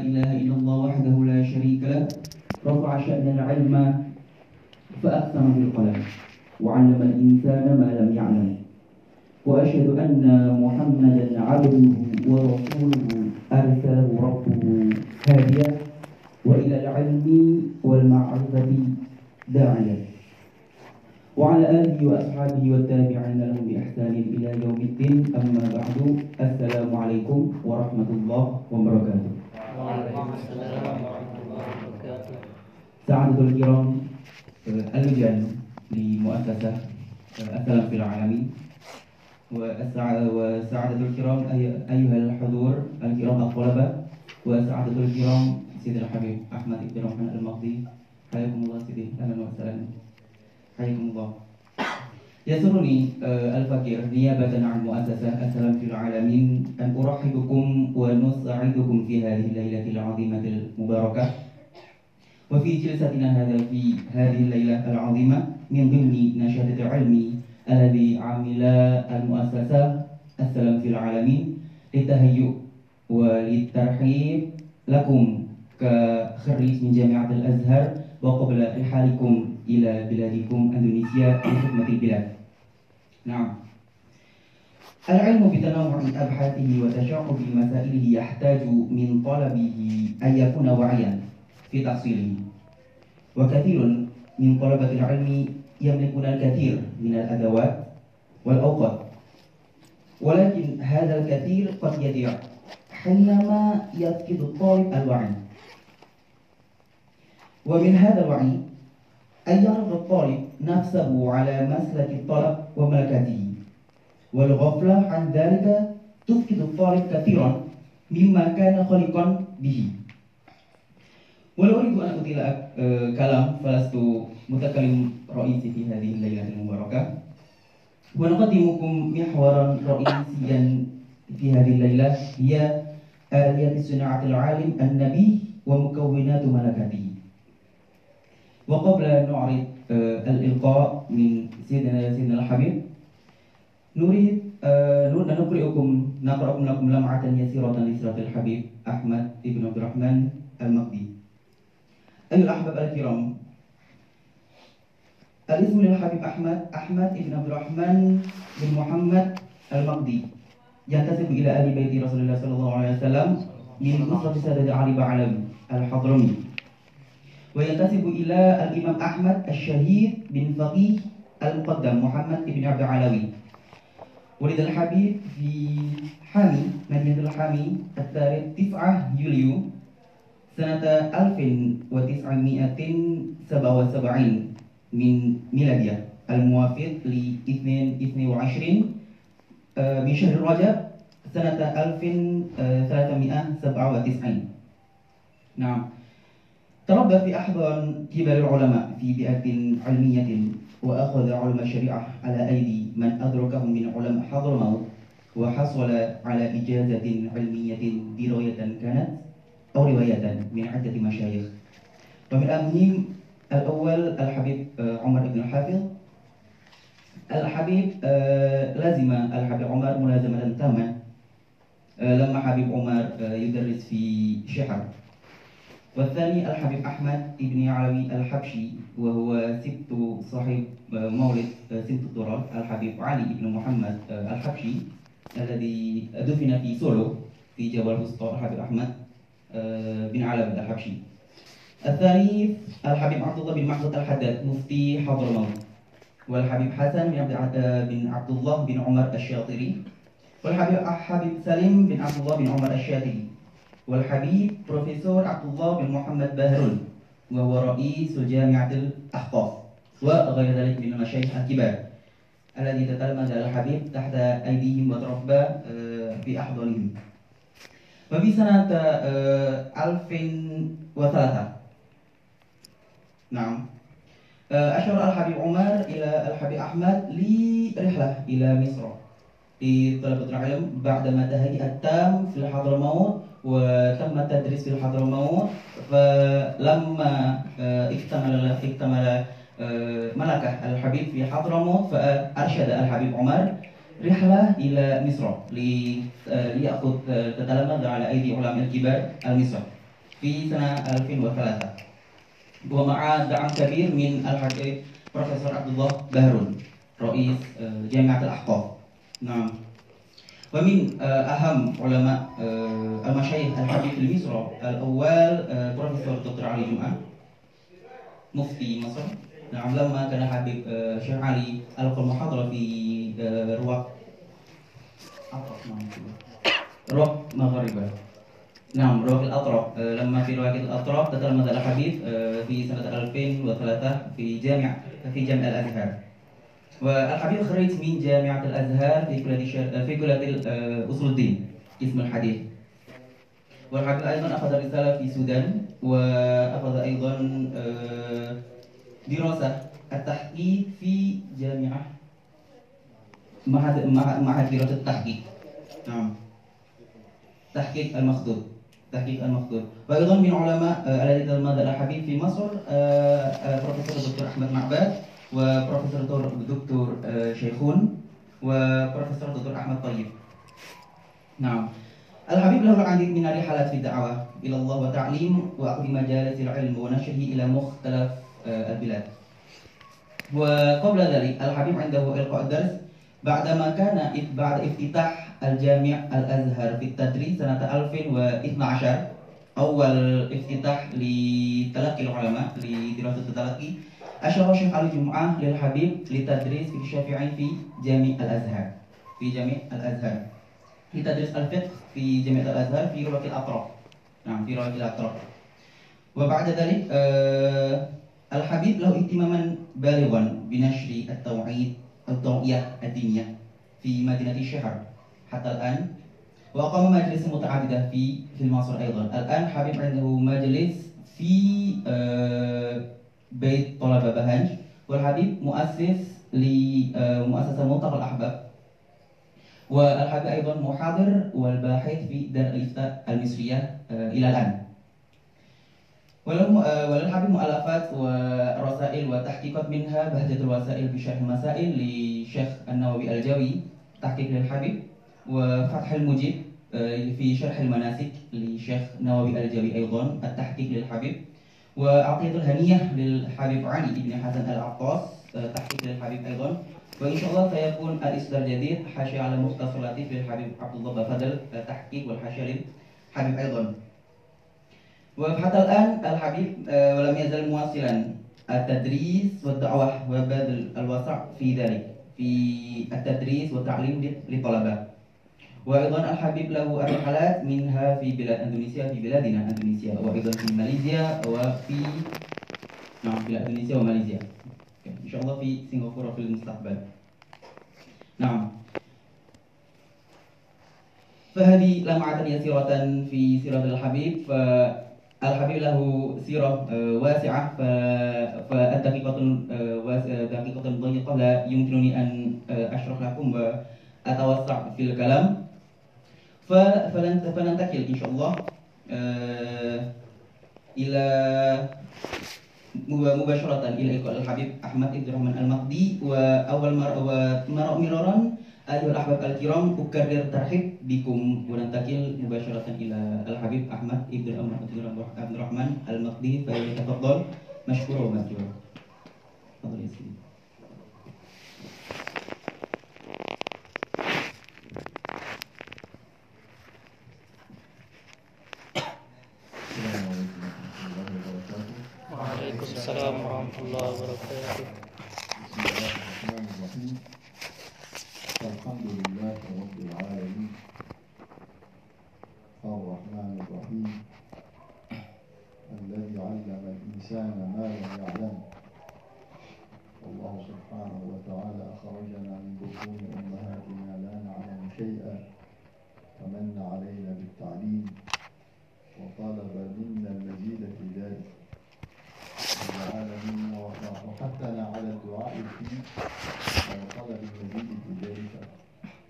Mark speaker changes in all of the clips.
Speaker 1: إله إلا الله وحده لا شريك له رفع شأن العلم فأقسم بالقلم وعلم الإنسان ما لم يعلم. وأشهد أن محمدا عبده ورسوله أرسله ربه هاديا وإلى العلم والمعرفة داعيا. وعلى آله وأصحابه والتابعين لهم بإحسان إلى يوم الدين. أما بعد السلام عليكم ورحمة الله وبركاته.
Speaker 2: وعليكم السلام ورحمة الله وبركاته
Speaker 1: سعادة الكرام اللجان لمؤسسة السلام في العالمين وسعادة الكرام أيها الحضور الكرام الطلبة. وسعادة الكرام سيدنا الحبيب أحمد بن الرحمن المقدي حياكم الله سيدي أهلا وسهلا. حياكم الله. يسرني الفقير نيابة عن مؤسسة السلام في العالمين أن أرحبكم ونسعدكم في هذه الليلة العظيمة المباركة. وفي جلستنا هذا في هذه الليلة العظيمة من ضمن نشاط العلم الذي عمل المؤسسة السلام في العالمين للتهيؤ وللترحيب لكم كخريج من جامعة الأزهر وقبل رحالكم إلى بلادكم إندونيسيا لخدمة البلاد. نعم. العلم بتنوع أبحاثه وتشعب مسائله يحتاج من طلبه أن يكون واعيا في تحصيله. وكثير من طلبة العلم يملكون الكثير من الأدوات والأوقات ولكن هذا الكثير قد يضيع حينما يفقد الطالب الوعي. ومن هذا الوعي أن يعرض الطالب نفسه على مسلك الطلب وملكاته والغفلة عن ذلك تفقد الطالب كثيرا مما كان خلقا به. ولو أريد أن أطيل كلام فلست متكلم رئيسي في هذه الليلة المباركة. ونقدمكم محورا رئيسيا في هذه الليلة هي آليات صناعة العالم النبي ومكونات ملكاته وقبل أن نعرض الإلقاء من سيدنا سيدنا الحبيب. نريد أن نقرئكم نقرأكم لكم لمعة يسيرة لسيرة الحبيب أحمد بن عبد الرحمن المقدي أيها الأحباب الكرام الاسم للحبيب أحمد أحمد بن عبد الرحمن بن محمد المقدي ينتسب إلى آل بيت رسول الله صلى الله عليه وسلم من أسرة سادة علي بعلم الحضرمي. وينتسب إلى الإمام أحمد الشهيد بن فقيه المقدم محمد بن عبد العلوي. ولد الحبيب في حامي مدينة الحامي التاريخ 9 يوليو سنة 1977 من ميلادية. الموافق ل 22 من شهر رجب سنة 1397 نعم. تربى في أحضان كبار العلماء في بيئة علمية وأخذ علم الشريعة على أيدي من أدركهم من علماء حضرموت وحصل على إجازة علمية دراية كانت أو رواية من عدة مشايخ. ومن أهمهم الأول الحبيب عمر بن الحافظ. الحبيب لازم الحبيب عمر ملازمة تامة. لما حبيب عمر يدرس في شحر. والثاني الحبيب أحمد بن علوي الحبشي وهو سبت صاحب مولد سبت التراب الحبيب علي بن محمد الحبشي الذي دفن في سولو في جبل الوسطى الحبيب أحمد بن علوي الحبشي. الثاني الحبيب عبد الله بن محمود الحداد مفتي حضرموت والحبيب حسن بن عبد بن عبد الله بن عمر الشاطري والحبيب حبيب سليم بن عبد الله بن عمر الشاطري والحبيب بروفيسور عبد الله بن محمد باهرون وهو رئيس جامعة الأحقاف وغير ذلك من المشايخ الكبار الذي تتلمذ الحبيب تحت أيديهم وتربى في أحضانهم وفي سنة 2003 نعم أشار الحبيب عمر إلى الحبيب أحمد لرحلة إلى مصر لطلبة العلم بعدما تهيأ التام في الحضرموت وتم التدريس في الحضرموت فلما اكتمل اكتمل ملكة الحبيب في حضرموت فأرشد الحبيب عمر رحلة إلى مصر ليأخذ تتلمذ على أيدي علماء الكبار المصر في سنة 2003 ومع دعم كبير من الحبيب بروفيسور عبد الله بهرون رئيس آه، جامعة الأحقاف. نعم. ومن آه، أهم علماء آه، المشايخ الحبيب في مصر الأول بروفيسور دكتور علي جمعة مفتي مصر. نعم لما كان حبيب شيخ علي ألقى المحاضرة في رواق. رواق مغربة. نعم رواق الأطراف. لما في رواق الأطراف تتلمذ الحبيب في سنة 2003 في جامع في جامع الأزهر والحبيب خريج من جامعة الأزهر في كلية في كلية أصول الدين اسم الحديث. والحبيب أيضا أخذ رسالة في السودان وأخذ أيضا دراسة التحقيق في جامعة معهد معهد دراسة التحقيق. نعم. تحقيق المخطوط تحقيق المخطوط وأيضا من علماء الذي تلمذ الحبيب في مصر بروفيسور الدكتور أحمد معبد. وبروفيسور الدكتور شيخون وبروفيسور الدكتور أحمد طيب نعم الحبيب له العديد من الرحلات في الدعوة إلى الله وتعليم وأخذ مجالس العلم ونشره إلى مختلف البلاد وقبل ذلك الحبيب عنده إلقاء الدرس بعدما كان بعد افتتاح الجامع الأزهر في التدريس سنة 2012 أول افتتاح لتلقي العلماء لدراسة التلقي أشار الشيخ علي جمعة للحبيب لتدريس في الشافعي في جامع الأزهر في جامع الأزهر. لتدريس الفقه في جامع الأزهر في رواية الأطراف نعم في رواية الأطراف وبعد ذلك آه الحبيب له اهتماما بالغا بنشر التوعيد التوعية الدينية في مدينة الشهر. حتى الآن وأقام مجلس متعددة في في مصر أيضا. الآن حبيب عنده مجلس في آه، بيت طلبة بهنج والحبيب مؤسس لمؤسسة ملتقى الأحباب. والحبيب أيضا محاضر والباحث في دار الإفتاء المصرية آه، إلى الآن. وللحبيب مؤلفات ورسائل وتحقيقات منها بهجة الوسائل في شرح المسائل لشيخ النووي الجوي تحقيق للحبيب وفتح المجيب آه، في شرح المناسك لشيخ نووي الجوي أيضا التحقيق للحبيب. وعقيدة الهنية للحبيب علي بن حسن العطاس آه، تحقيق للحبيب أيضا وإن شاء الله سيكون الإصدار الجديد حاشية على مختصر لطيف للحبيب عبد الله بفضل تحقيق والحاشية للحبيب أيضا وحتى الآن الحبيب آه، ولم يزل مواصلا التدريس والدعوة وبذل الوسع في ذلك في التدريس والتعليم للطلبة وأيضا الحبيب له الرحلات منها في بلاد أندونيسيا في بلادنا أندونيسيا وأيضا في ماليزيا وفي نعم في أندونيسيا وماليزيا إن شاء الله في سنغافورة في المستقبل نعم فهذه لمعة يسيرة في سيرة الحبيب ف الحبيب له سيرة آه، واسعة فالدقيقة آه، دقيقة ضيقة لا يمكنني أن آه، أشرح لكم وأتوسع في الكلام فننتقل إن شاء الله إلى مباشرة إلى الحبيب أحمد عبد الرحمن المقدي وأول مرة مرارا أيها الأحباب الكرام أكرر ترحيب بكم وننتقل مباشرة إلى الحبيب أحمد ابن عبد الرحمن المقدي فليتفضل مشكور ومأجور تفضل يا سيدي
Speaker 2: وعليكم السلام ورحمة الله وبركاته
Speaker 3: بسم الله الرحمن الرحيم الحمد لله رب العالمين الرحمن الرحيم الذي علم الإنسان ما لم يعلم. الله سبحانه وتعالى أخرجنا من بطون أمهاتنا لا نعلم شيئا فمن علينا بالتعليم. وطلب منا المزيد في ذلك. وجعل منا وحثنا على الدعاء فيه وطلب المزيد في ذلك.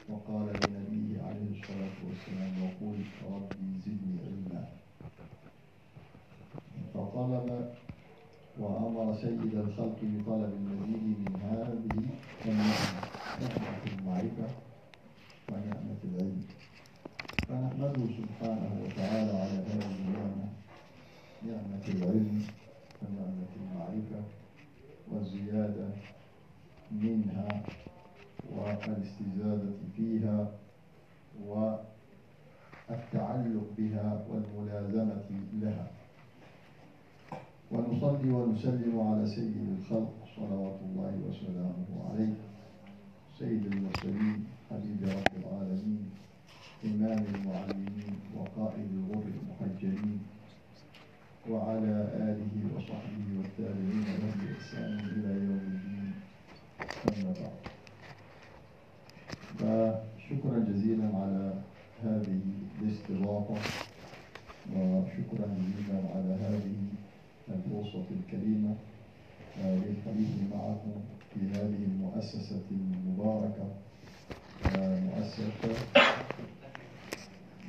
Speaker 3: وقال لنبيه عليه الصلاة والسلام وقل ربي زدني علما. فطلب وأمر سيد الخلق بطلب المزيد من هذه النعمة. نعمة المعرفة ونعمة العلم. فنحمده سبحانه وتعالى على هذه النعمة. العلم ونعمة المعرفة والزيادة منها والاستزادة فيها والتعلق بها والملازمة لها. ونصلي ونسلم على سيد الخلق صلوات الله وسلامه عليه. سيد المرسلين حبيب رب العالمين إمام المعلمين وقائد الغر المحجلين وعلى آله وصحبه والتابعين له بإحسان إلى يوم الدين. أما بعد. فشكرا جزيلا على هذه الاستضافة وشكرا جزيلا على هذه الفرصة الكريمة آه، للحديث معكم في هذه المؤسسة المباركة آه، مؤسسة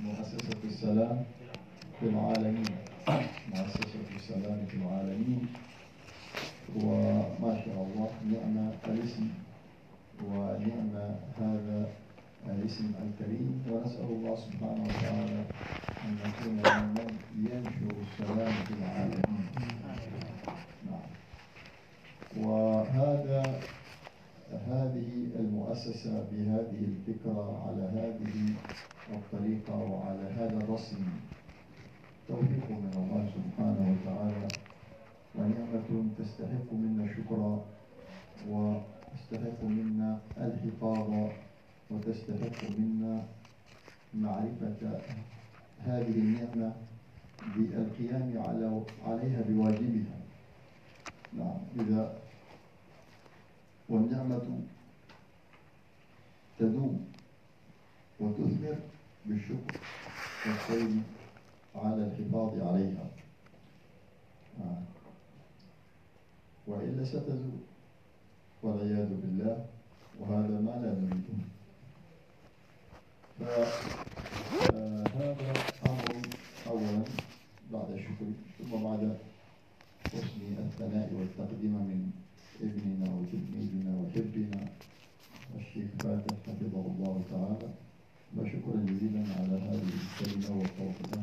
Speaker 3: مؤسسة السلام في العالمين. مؤسسة السلام في العالمين. وما شاء الله نعم الاسم ونعم هذا الاسم الكريم ونسأل الله سبحانه وتعالى أن نكون ممن ينشر السلام في العالمين. نعم. وهذا هذه المؤسسة بهذه الفكرة على هذه الطريقة وعلى هذا الرسم توفيق من الله سبحانه وتعالى ونعمة تستحق منا شكرا وتستحق منا الحفاظ وتستحق منا معرفة هذه النعمة بالقيام على عليها بواجبها. نعم إذا والنعمة تدوم وتثمر بالشكر والخير على الحفاظ عليها. آه. وإلا ستزول والعياذ بالله وهذا ما لا نريده. فهذا أمر أولا بعد الشكر ثم بعد حسن الثناء والتقديم من ابننا وتلميذنا وحبنا الشيخ فاتح حفظه الله تعالى وشكرا جزيلا على هذه الكلمة والتوفيق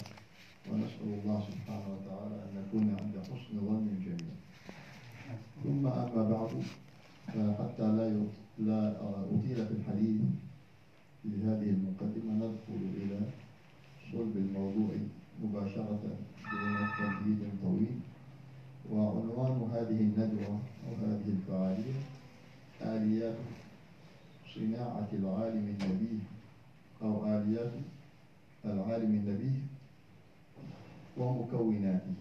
Speaker 3: ونسأل الله سبحانه وتعالى أن نكون عند حسن ظن الجميع ثم أما بعد حتى لا لا أطيل في الحديث في هذه المقدمة ندخل إلى صلب الموضوع مباشرة دون تمهيد طويل وعنوان هذه الندوة أو هذه الفعالية آليات صناعة العالم النبي أو آليات العالم النبي ومكوناته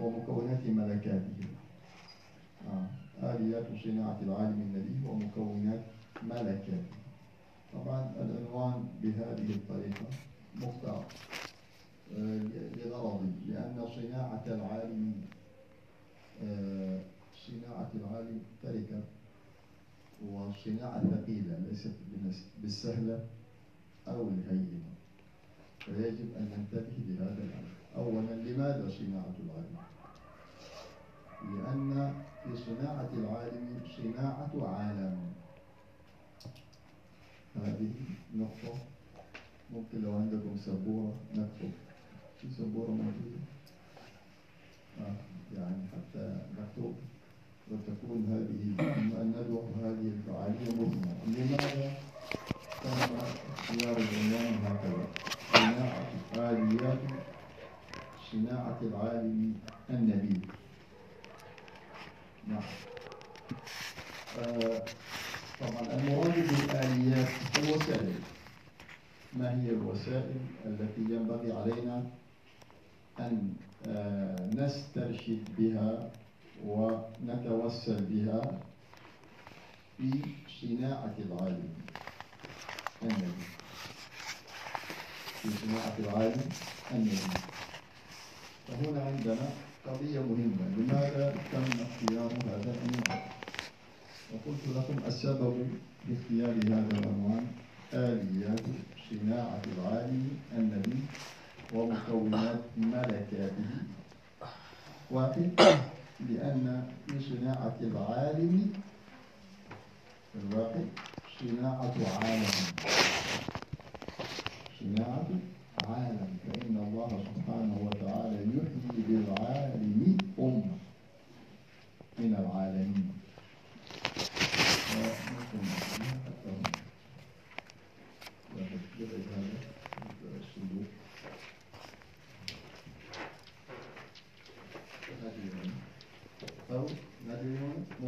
Speaker 3: ومكونات ملكاته آه. آليات صناعة العالم النبي ومكونات ملكاته طبعا العنوان بهذه الطريقة مختار آه، لغرض لأن صناعة العالم آه، صناعة العالم تركة وصناعة ثقيلة ليست بالسهلة أو الهينة. فيجب أن ننتبه لهذا الأمر. أولا لماذا صناعة العالم؟ لأن في صناعة العالم صناعة عالم. هذه نقطة ممكن لو عندكم سبورة نكتب في سبورة موجودة آه يعني حتى مكتوب وتكون هذه الندوة وهذه الفعالية مثمرة لماذا تم اختيار العنوان هكذا صناعة آليات صناعة العالم النبي نعم آه طبعا. المراد بالآليات الوسائل ما هي الوسائل التي ينبغي علينا أن آه، نسترشد بها ونتوسل بها في صناعة العالم؟ النبي في صناعة العالم النبي فهنا عندنا قضية مهمة. لماذا تم اختيار هذا العنوان وقلت لكم السبب لاختيار هذا العنوان آليات صناعة العالم النبي ومكونات ملكاته. واحد لأن في صناعة العالم. الواقع صناعة عالم. صناعة عالم فإن الله سبحانه وتعالى يحيي بالعالم أمة من العالمين.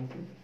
Speaker 3: something?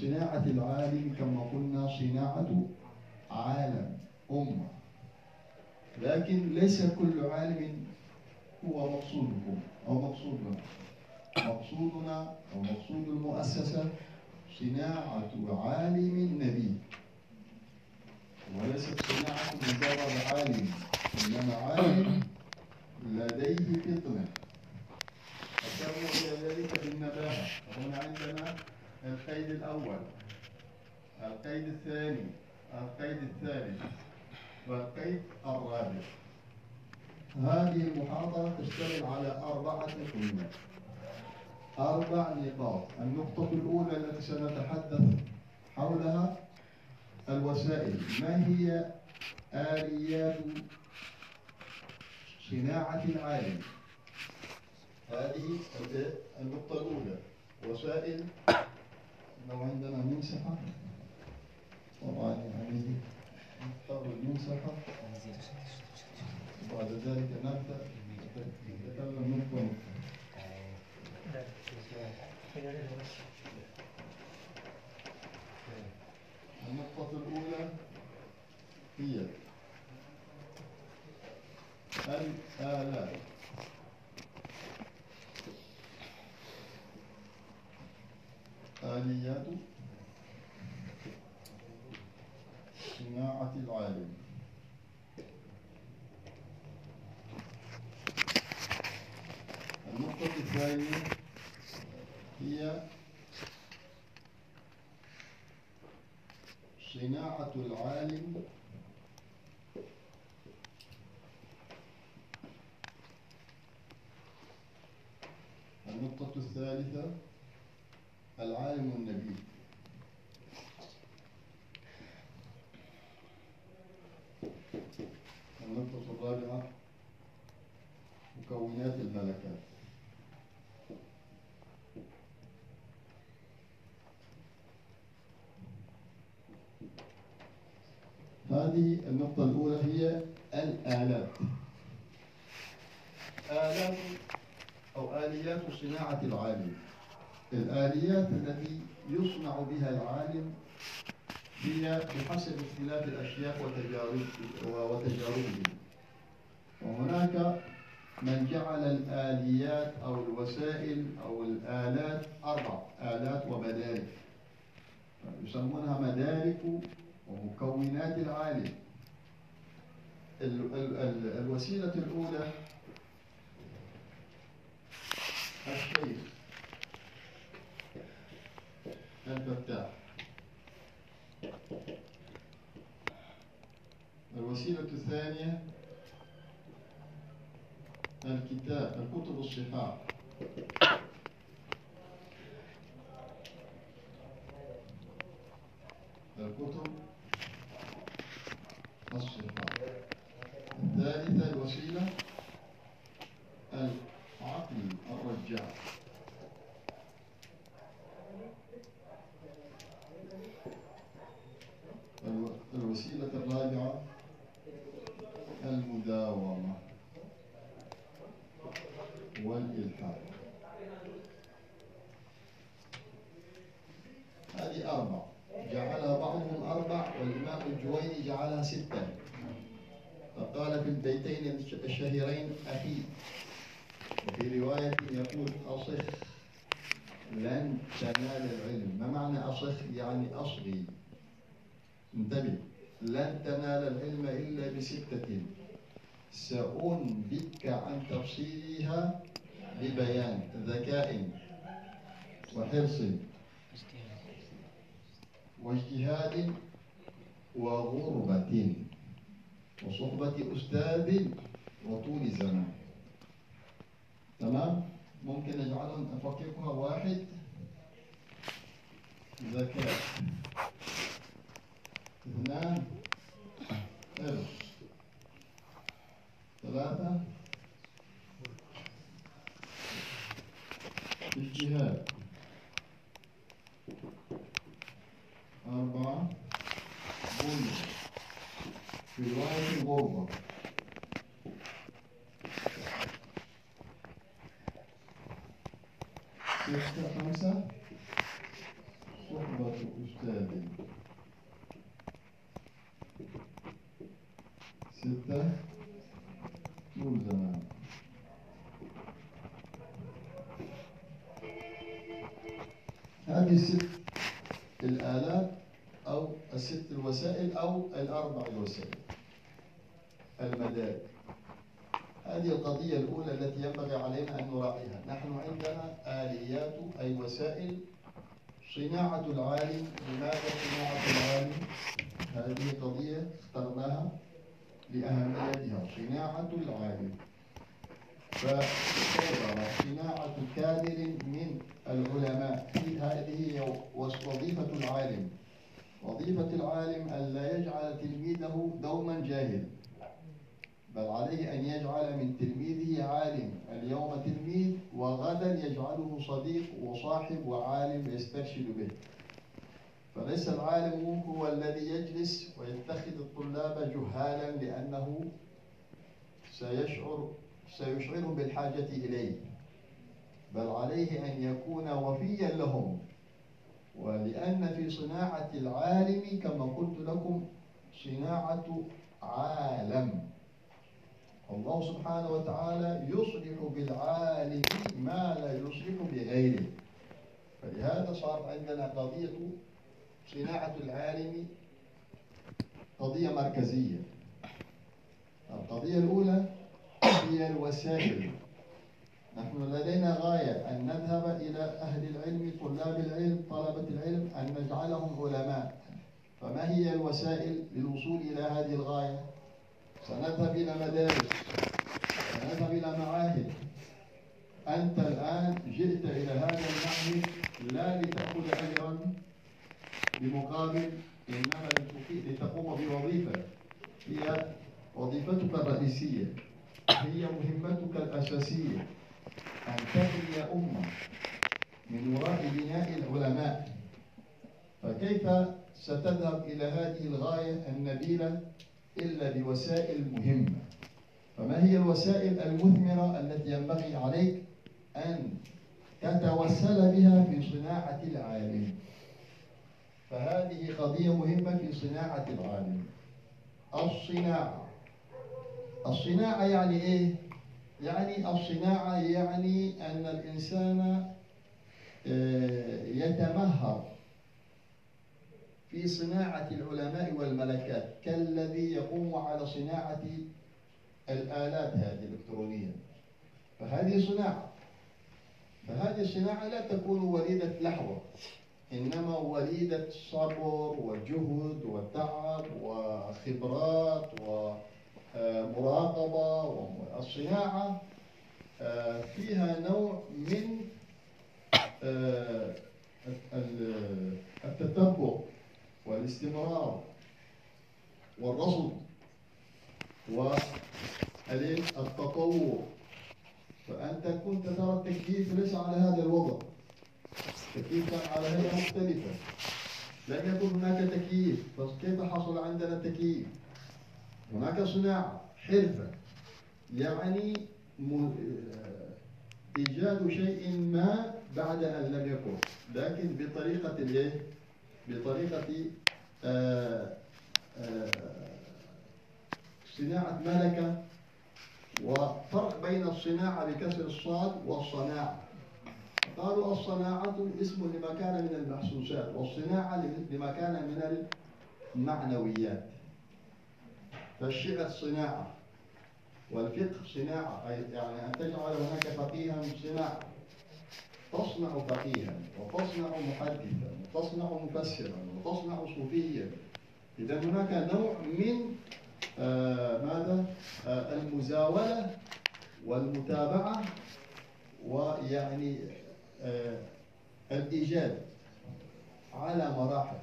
Speaker 3: صناعة العالم كما قلنا صناعة عالم أمة. لكن ليس كل عالم هو مقصودكم أو مقصودنا. مقصودنا أو مقصود المؤسسة صناعة عالم نبي. وليست صناعة مجرد عالم إنما عالم لديه فطنة. إلى ذلك بالنباهة. هنا عندنا القيد الأول القيد الثاني القيد الثالث والقيد الرابع. هذه المحاضرة تشتمل على أربعة قيود أربع نقاط. النقطة الأولى التي سنتحدث حولها الوسائل. ما هي آليات صناعة العالم؟ هذه النقطة الأولى. وسائل لو عندنا مسحة طبعا يعني نختار المسحة وبعد ذلك نبدأ. نتكلم نقطة النقطة الأولى هي الآلات. آليات صناعة العالم. النقطة الثانية هي صناعة العالم. النقطة الثالثة العالم النبي النقطة الرابعة مكونات الملكات. هذه النقطة الأولى هي الآلات. آلات أو آليات صناعة العالم. الآليات التي يصنع بها العالم هي بحسب اختلاف الأشياء وتجارب وتجاربهم. وهناك من جعل الآليات أو الوسائل أو الآلات أربع آلات ومدارك. يسمونها مدارك ومكونات العالم. ال- ال- ال- الوسيلة الأولى الشيخ الفتاح الوسيلة الثانية الكتاب الكتب الصحاح الكتب الصحاح الثالثة الوسيلة العقل الرجاع الو- الوسيلة الرابعة المداومة والإلحاد هذه أربع جعلها بعضهم أربع والإمام الجويني جعلها ستة فقال في البيتين الشهيرين أخي. وفي رواية يقول أصخ لن تنال العلم. ما معنى أصخ يعني أصغي انتبه. لن تنال العلم إلا بستة. سأنبئك عن تفصيلها ببيان ذكاء وحرص واجتهاد وغربة. وصحبة أستاذ وطول زمان. تمام؟ ممكن نجعلهم نفككها واحد. ذكاء. اثنان. حرص ثلاثة. اجتهاد. أربعة. غربة في رواية الغربة ستة خمسة صحبة أستاذ ستة طول زمان هذه الست الآلات أو الست الوسائل أو الأربع الوسائل المدارك هذه القضية الأولى التي ينبغي علينا أن نراعيها. نحن عندنا آليات أي وسائل صناعة العالم. لماذا صناعة العالم؟ هذه قضية اخترناها لأهميتها. صناعة العالم. فصور صناعة كادر من العلماء في هذه وظيفة العالم. وظيفة العالم أن لا يجعل تلميذه دوما جاهل بل عليه أن يجعل من تلميذه عالم. اليوم تلميذ وغدا يجعله صديق وصاحب وعالم يسترشد به. فليس العالم هو الذي يجلس ويتخذ الطلاب جهالا لأنه سيشعر سيشعرهم بالحاجة إليه. بل عليه أن يكون وفيا لهم. ولأن في صناعة العالم كما قلت لكم صناعة عالم. الله سبحانه وتعالى يصلح بالعالم ما لا يصلح بغيره. فلهذا صار عندنا قضية صناعة العالم قضية مركزية. القضية الأولى هي الوسائل. نحن لدينا غاية أن نذهب إلى أهل العلم طلاب العلم طلبة العلم أن نجعلهم علماء. فما هي الوسائل للوصول إلى هذه الغاية؟ سنذهب إلى مدارس سنذهب إلى معاهد. أنت الآن جئت إلى هذا المعهد لا لتأخذ أجرا بمقابل إنما لتقوم بوظيفة. هي وظيفتك الرئيسية هي مهمتك الأساسية. أن تبني أمة من وراء بناء العلماء فكيف ستذهب إلى هذه الغاية النبيلة إلا بوسائل مهمة؟ فما هي الوسائل المثمرة التي ينبغي عليك أن تتوسل بها في صناعة العالم؟ فهذه قضية مهمة في صناعة العالم. الصناعة. الصناعة يعني إيه؟ يعني الصناعة يعني أن الإنسان آه، يتمهر في صناعة العلماء والملكات كالذي يقوم على صناعة الآلات هذه الإلكترونية. فهذه صناعة. فهذه الصناعة لا تكون وليدة لحظة إنما وليدة صبر وجهد وتعب وخبرات ومراقبة والصناعة آه، فيها نوع من آه، التتبع والاستمرار والرصد والتطور فأنت كنت ترى التكييف ليس على هذا الوضع. التكييف كان على هيئة مختلفة. لم يكن هناك تكييف. فكيف حصل عندنا تكييف؟ هناك صناعة حرفة يعني إيجاد شيء ما بعد أن لم يكن. لكن بطريقة الإيه؟ بطريقة آه، آه، صناعة ملكة وفرق بين الصناعة بكسر الصاد والصناعة. قالوا الصناعة اسم لما كان من المحسوسات والصناعة لما كان من المعنويات. فالشعر صناعة والفقه صناعة يعني أن تجعل هناك فقيها صناعة تصنع فقيها وتصنع محدثا وتصنع مفسرا وتصنع صوفيا إذا هناك نوع من آه ماذا؟ آه المزاولة والمتابعة ويعني آه الإيجاد على مراحل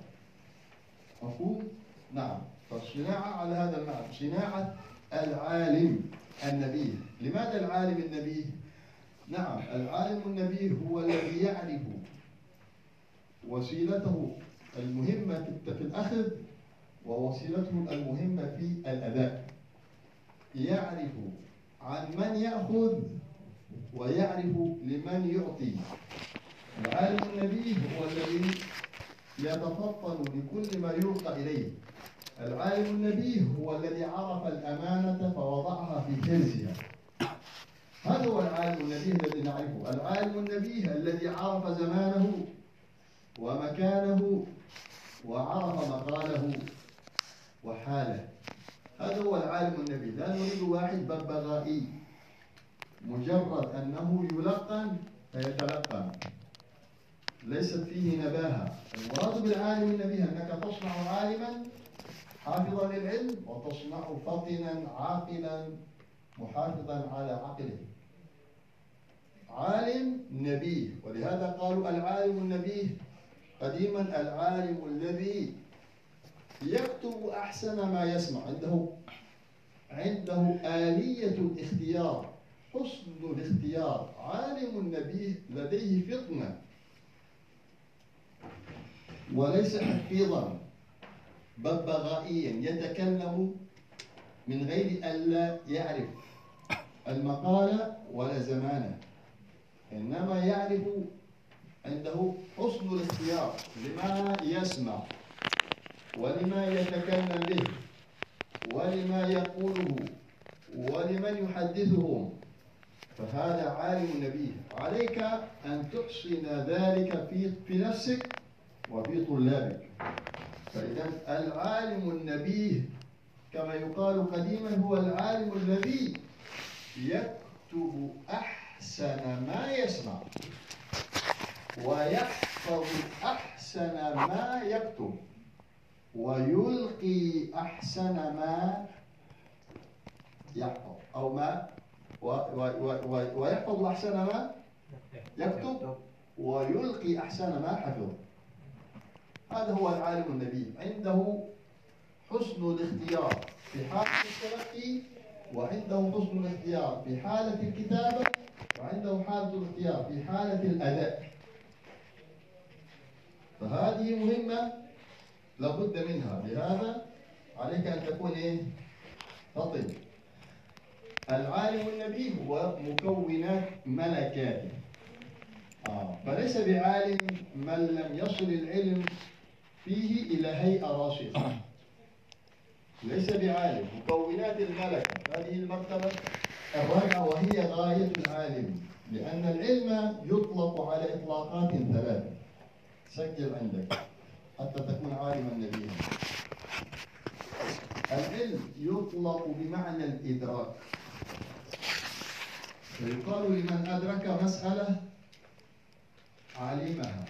Speaker 3: مفهوم؟ نعم فالصناعة على هذا المعنى؟ صناعة العالم النبيه لماذا العالم النبيه؟ نعم العالم النبيه هو الذي يعرف وسيلته المهمة في الأخذ ووسيلته المهمة في الأداء. يعرف عن من يأخذ ويعرف لمن يعطي. العالم النبيه هو الذي يتفطن لكل ما يلقى إليه. العالم النبيه هو الذي عرف الأمانة فوضعها في كنزها هذا هو العالم النبيه الذي نعرفه. العالم النبيه الذي عرف زمانه ومكانه وعرف مقاله وحاله. هذا هو العالم النبي. لا نريد واحد ببغائي. مجرد أنه يلقن فيتلقن. ليست فيه نباهة. المراد بالعالم النبي أنك تصنع عالما حافظا للعلم وتصنع فطنا عاقلا محافظا على عقله. عالم نبي ولهذا قالوا العالم النبي قديما العالم الذي يكتب أحسن ما يسمع. عنده عنده آلية الاختيار حسن الاختيار. عالم النبي لديه فطنة وليس حفيظا. ببغائيا يتكلم من غير ألا يعرف المقالة ولا زمانه. إنما يعرف عنده حسن الاختيار لما يسمع ولما يتكلم به ولما يقوله ولمن يحدثهم فهذا عالم نبيه. عليك أن تحسن ذلك في نفسك وفي طلابك. فإذا العالم النبيه كما يقال قديما هو العالم الذي يكتب أحسن ما يسمع ويحفظ أحسن ما يكتب ويلقي أحسن ما يحفظ أو ما ويحفظ أحسن ما يكتب. ويلقي أحسن ما حفظ هذا هو العالم النبي عنده حسن الاختيار في حالة التلقي وعنده حسن الاختيار في حالة الكتابة وعنده حالة الاختيار في حالة الأداء فهذه مهمة لابد منها لهذا عليك أن تكون إيه؟ فطن العالم النبي هو مكونات ملكاته آه. فليس بعالم من لم يصل العلم فيه إلى هيئة راسخة ليس بعالم مكونات الملكة هذه المرتبة الرابعة وهي غاية العالم لأن العلم يطلق على إطلاقات ثلاثة. سجل عندك حتى تكون عالما نبيا العلم يطلق بمعنى الإدراك. فيقال لمن أدرك مسألة علمها.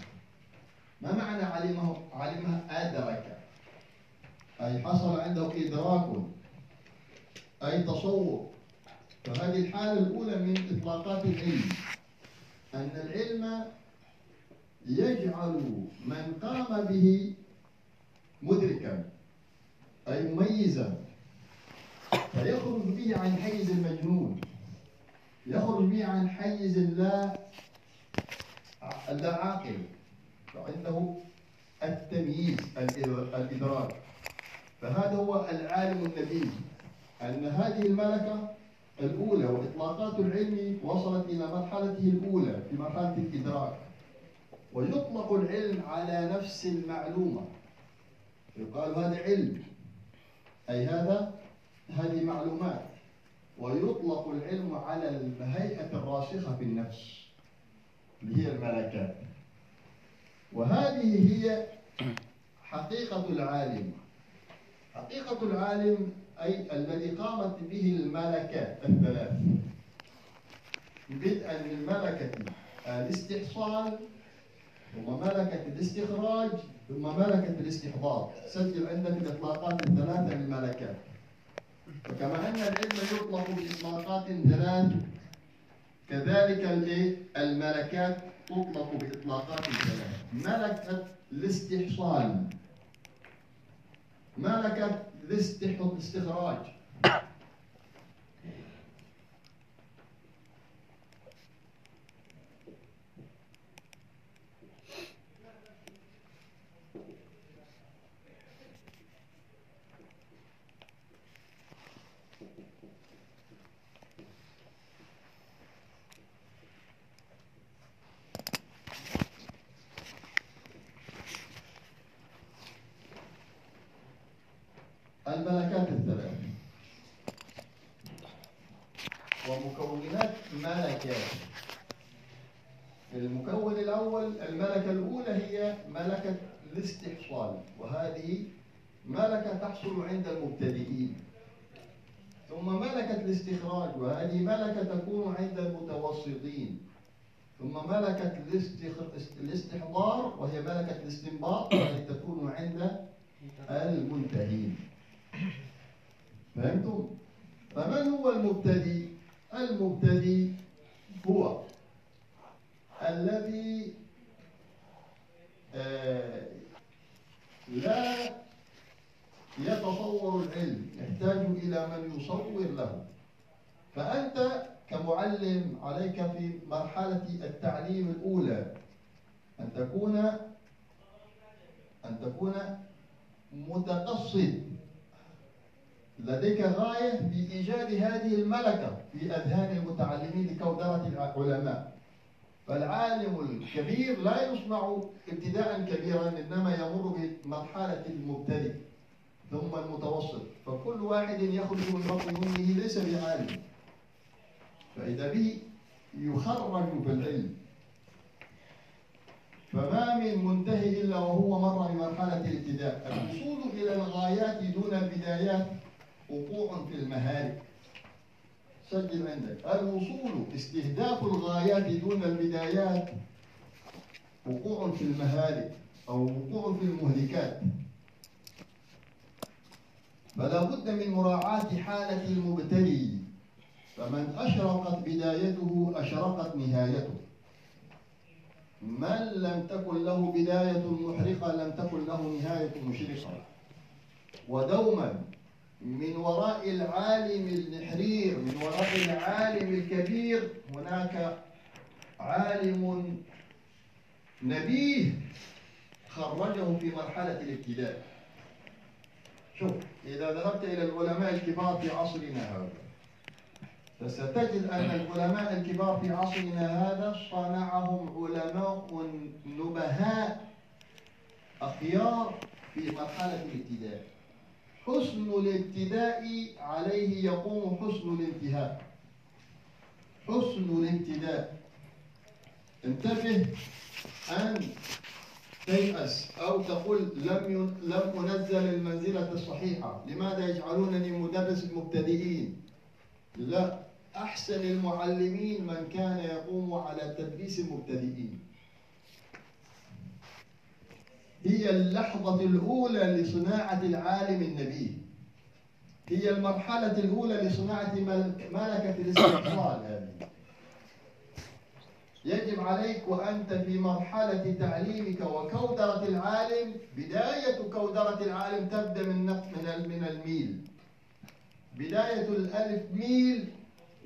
Speaker 3: ما معنى علمه علمها أدرك؟ أي حصل عنده إدراك أي تصور. فهذه الحالة الأولى من إطلاقات العلم أن العلم يجعل من قام به مدركا أي مميزا. فيخرج به عن حيز المجنون يخرج به عن حيز اللا اللا عاقل. فعنده التمييز الإدراك. فهذا هو العالم النبيل أن هذه الملكة الأولى وإطلاقات العلم وصلت إلى مرحلته الأولى في مرحلة الإدراك. ويطلق العلم على نفس المعلومة. يقال هذا علم. أي هذا؟ هذه معلومات. ويطلق العلم على الهيئة الراسخة في النفس اللي هي الملكات وهذه هي حقيقة العالم. حقيقة العالم أي الذي قامت به الملكات الثلاث. بدءا من ملكة الاستحصال ثم ملكة الاستخراج ثم ملكة الاستحضار. سجل عندك الإطلاقات الثلاثة للملكات. فكما أن العلم يطلق بإطلاقات ثلاث كذلك الملكات تطلق بإطلاقات ثلاث ملكة الاستحصال. ملكة الاستخراج الملكات الثلاث ومكونات ملكات المكون الأول الملكة الأولى هي ملكة الاستحصال وهذه ملكة تحصل عند المبتدئين ثم ملكة الاستخراج وهذه ملكة تكون عند المتوسطين ثم ملكة الاستحضار وهي ملكة الاستنباط وهي تكون عند المنتهين فهمتم؟ فمن هو المبتدي؟ المبتدي هو الذي آه لا يتصور العلم يحتاج إلى من يصور له. فأنت كمعلم عليك في مرحلة التعليم الأولى أن تكون أن تكون متقصد. لديك غاية في إيجاد هذه الملكة في أذهان المتعلمين لكودرة العلماء. فالعالم الكبير لا يصنع ابتداء كبيرا إنما يمر بمرحلة المبتدئ. ثم المتوسط. فكل واحد يخرج من بطن أمه ليس بعالم. فإذا به يخرج في العلم فما من منتهي إلا وهو مر بمرحلة الابتداء. الوصول إلى الغايات دون البدايات وقوع في المهارك. سجل عندك. الوصول استهداف الغايات دون البدايات وقوع في المهالك أو وقوع في المهلكات. فلا بد من مراعاة حالة المبتلي. فمن أشرقت بدايته أشرقت نهايته. من لم تكن له بداية محرقة لم تكن له نهاية مشرقة. ودوما من وراء العالم النحرير من وراء العالم الكبير هناك عالم نبيه خرجه في مرحلة الابتداء. شوف إذا ذهبت إلى العلماء الكبار في عصرنا هذا فستجد أن العلماء الكبار في عصرنا هذا صنعهم علماء نبهاء أخيار في مرحلة الابتداء. حسن الابتداء عليه يقوم حسن الانتهاء. حسن الابتداء. انتبه أن تيأس أو تقول لم لم أنزل المنزلة الصحيحة لماذا يجعلونني مدرس المبتدئين؟ لا أحسن المعلمين من كان يقوم على تدريس المبتدئين. هي اللحظة الأولى لصناعة العالم النبي. هي المرحلة الأولى لصناعة مل- ملكة الاستقبال هذه يجب عليك وأنت في مرحلة تعليمك وكودرة العالم بداية كودرة العالم تبدأ من من من الميل. بداية الألف ميل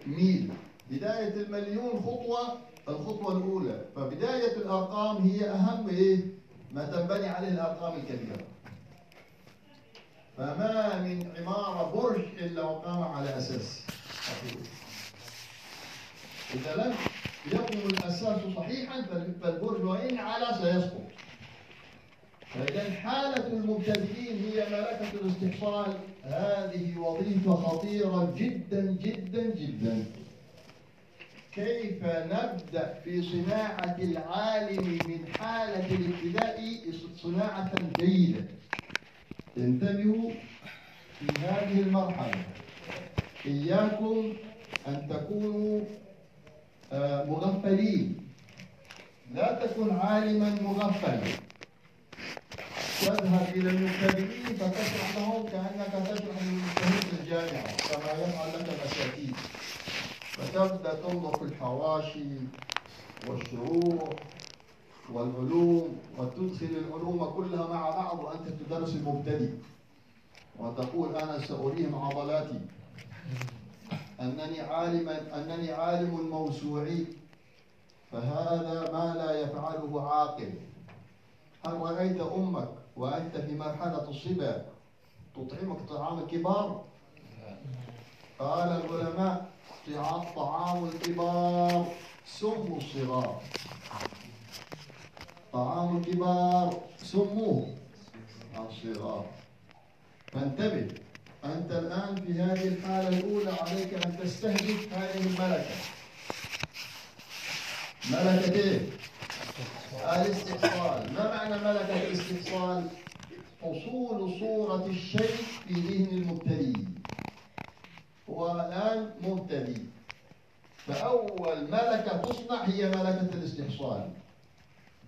Speaker 3: ميل. بداية المليون خطوة الخطوة الأولى. فبداية الأرقام هي أهم إيه؟ ما تنبني عليه الأرقام الكبيرة. فما من عمارة برج إلا وقام على أساس. إذا لم يقم الأساس صحيحا فالبرج وإن على سيسقط. فإذا حالة المبتدئين هي ملكة الاستحصال. هذه وظيفة خطيرة جدا جدا جدا. كيف نبدأ في صناعة العالم من حالة الابتداء؟ صناعة جيدة. انتبهوا في هذه المرحلة. إياكم أن تكونوا مغفلين. لا تكن عالما مغفلا تذهب إلى المبتدئين فتشرح لهم كأنك تشرح للمجتهد الجامعة كما يفعل لك الأساتذة فتبدأ تنظر في الحواشي والشروح والعلوم وتدخل العلوم كلها مع بعض وأنت تدرس المبتدئ. وتقول أنا سأريهم عضلاتي. أنني عالما أنني عالم موسوعي. فهذا ما لا يفعله عاقل. هل رأيت أمك وأنت في مرحلة الصبا تطعمك طعام الكبار؟ قال العلماء طعام الكبار سم الصغار. طعام الكبار سموه الصغار. فانتبه. أنت الآن في هذه الحالة الأولى عليك أن تستهدف هذه الملكة. ملكة إيه؟ الاستحصال ما معنى ملكة الاستحصال؟ حصول صورة الشيء في ذهن المبتدئ. هو الآن مبتدئ. فأول ملكة تصنع هي ملكة الاستحصال.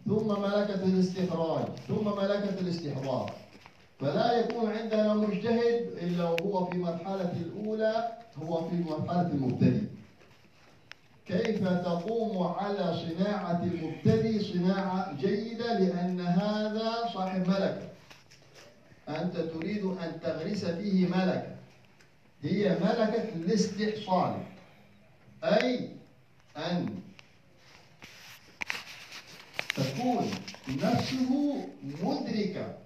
Speaker 3: ثم ملكة الاستخراج. ثم ملكة الاستحضار. فلا يكون عندنا مجتهد إلا وهو في مرحلة الأولى هو في مرحلة المبتدئ. كيف تقوم على صناعة المبتدئ صناعة جيدة؟ لأن هذا صاحب ملكة أنت تريد أن تغرس فيه ملكة هي ملكة الاستحصال. أي أن تكون نفسه مدركة.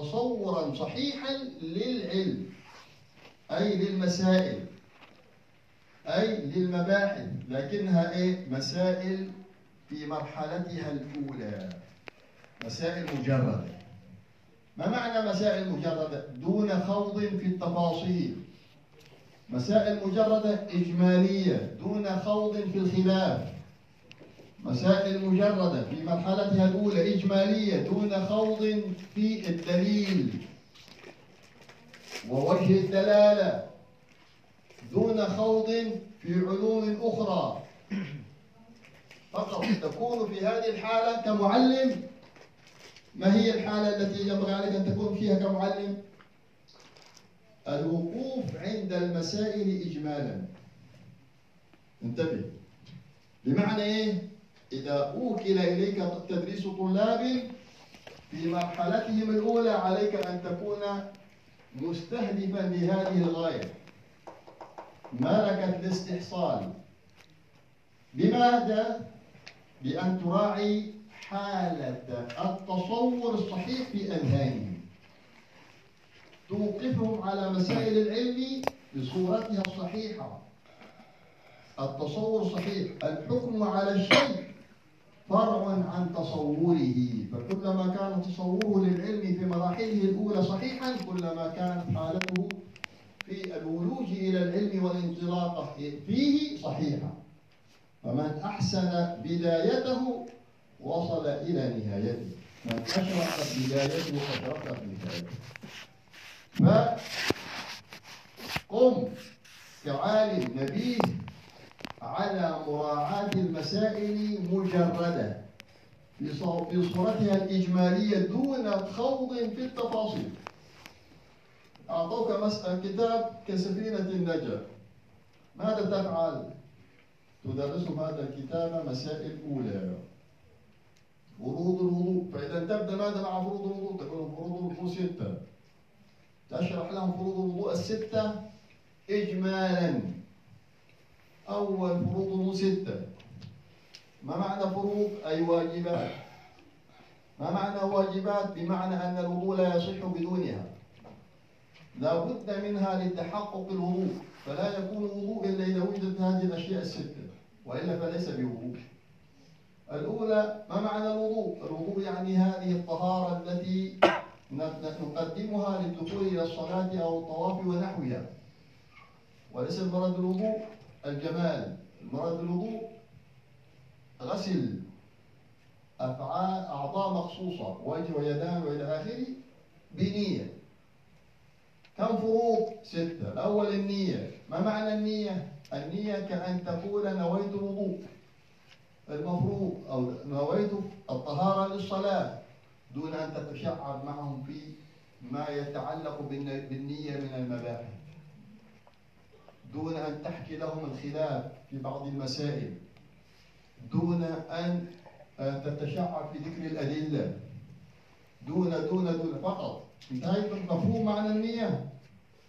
Speaker 3: تصورا صحيحا للعلم أي للمسائل أي للمباحث لكنها إيه؟ مسائل في مرحلتها الأولى. مسائل مجردة. ما معنى مسائل مجردة؟ دون خوض في التفاصيل. مسائل مجردة إجمالية دون خوض في الخلاف. مسائل مجردة في مرحلتها الأولى إجمالية دون خوض في الدليل. ووجه الدلالة دون خوض في علوم أخرى. فقط تكون في هذه الحالة كمعلم. ما هي الحالة التي ينبغي عليك أن تكون فيها كمعلم؟ الوقوف عند المسائل إجمالا. انتبه. بمعنى إيه؟ إذا أوكل إليك تدريس طلاب في مرحلتهم الأولى عليك أن تكون مستهدفا لهذه الغاية. ملكة الاستحصال؟ بماذا؟ بأن تراعي حالة التصور الصحيح في أذهانهم. توقفهم على مسائل العلم بصورتها الصحيحة. التصور الصحيح الحكم على الشيء فرع عن تصوره. فكلما كان تصوره للعلم في مراحله الأولى صحيحا كلما كانت حالته في الولوج إلى العلم والانطلاق فيه صحيحة فمن أحسن بدايته وصل إلى نهايته. من أشرقت بدايته أشرقت نهايته فقم كعالم نبيه. على مراعاة المسائل مجردة. في صورتها الإجمالية دون خوض في التفاصيل. أعطوك مسألة كتاب كسفينة النجاة ماذا تفعل؟ تدرسهم هذا الكتاب مسائل أولى. فروض الوضوء. فإذا تبدأ ماذا مع فروض الوضوء؟ تقول فروض الوضوء ستة. تشرح لهم فروض الوضوء الستة إجمالا. أول فروض الوضوء ستة. ما معنى فروض؟ أي واجبات. ما معنى واجبات؟ بمعنى أن الوضوء لا يصح بدونها. لا بد منها لتحقق الوضوء. فلا يكون وضوء إلا إذا وجدت هذه الأشياء الستة وإلا فليس بوضوء. الأولى ما معنى الوضوء؟ الوضوء يعني هذه الطهارة التي نقدمها للدخول إلى الصلاة أو الطواف ونحوها. وليس المراد بالوضوء؟ الجمال المراد بالوضوء غسل أفعال أعضاء مخصوصة وجه ويدان وإلى آخره بنية. كم فروض؟ ستة. الأول النية. ما معنى النية؟ النية كأن تقول نويت الوضوء. المفروض أو نويت الطهارة للصلاة دون أن تتشعب معهم في ما يتعلق بالنية من المباحث. دون أن تحكي لهم الخلاف في بعض المسائل. دون أن تتشعب في ذكر الأدلة. دون دون دون فقط. انتهيت مفهوم معنى النية.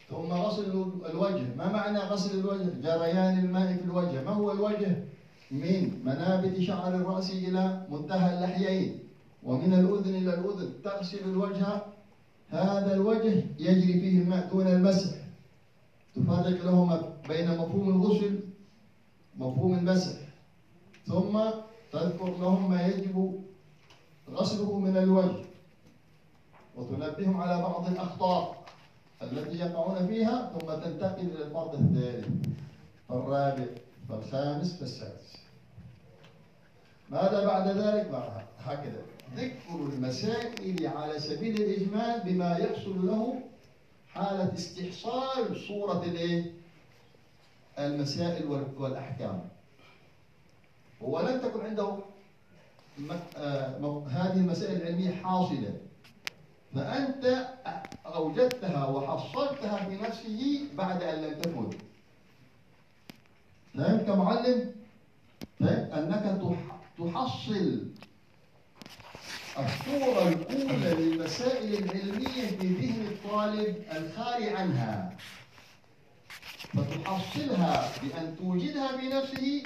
Speaker 3: ثم غسل الوجه. ما معنى غسل الوجه؟ جريان الماء في الوجه. ما هو الوجه؟ من منابت شعر الرأس إلى منتهى اللحيين. ومن الأذن إلى الأذن تغسل الوجه. هذا الوجه يجري فيه الماء دون المسح. تفرق لهما بين مفهوم الغسل مفهوم المسح ثم تذكر لهم ما يجب غسله من الوجه. وتنبههم على بعض الأخطاء التي يقعون فيها ثم تنتقل إلى الفرض الثالث فالرابع فالخامس فالسادس ماذا بعد ذلك؟ هكذا. ذكر المسائل على سبيل الإجمال بما يحصل له حالة استحصال صورة الايه؟ المسائل والأحكام ولم تكن عنده آه، هذه المسائل العلمية حاصلة فأنت أوجدتها وحصلتها في نفسه بعد أن لم تكن فهمت كمعلم؟ فهمت أنك تحصل الصورة الأولى للمسائل العلمية في ذهن الطالب الخالي عنها. فتحصلها بأن توجدها بنفسه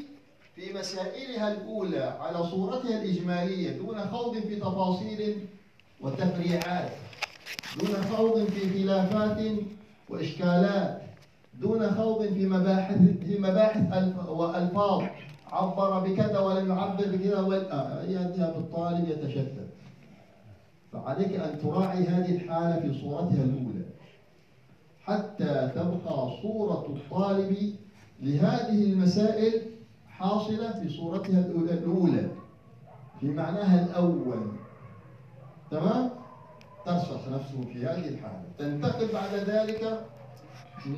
Speaker 3: في مسائلها الأولى على صورتها الإجمالية دون خوض في تفاصيل وتفريعات دون خوض في خلافات وإشكالات دون خوض في مباحث في مباحث وألفاظ. عبر بكذا ولم يعبر بكذا يذهب الطالب يتشتت. فعليك أن تراعي هذه الحالة في صورتها الأولى حتى تبقى صورة الطالب لهذه المسائل حاصلة في صورتها الأولى في معناها الأول تمام ترسخ نفسه في هذه الحالة تنتقل بعد ذلك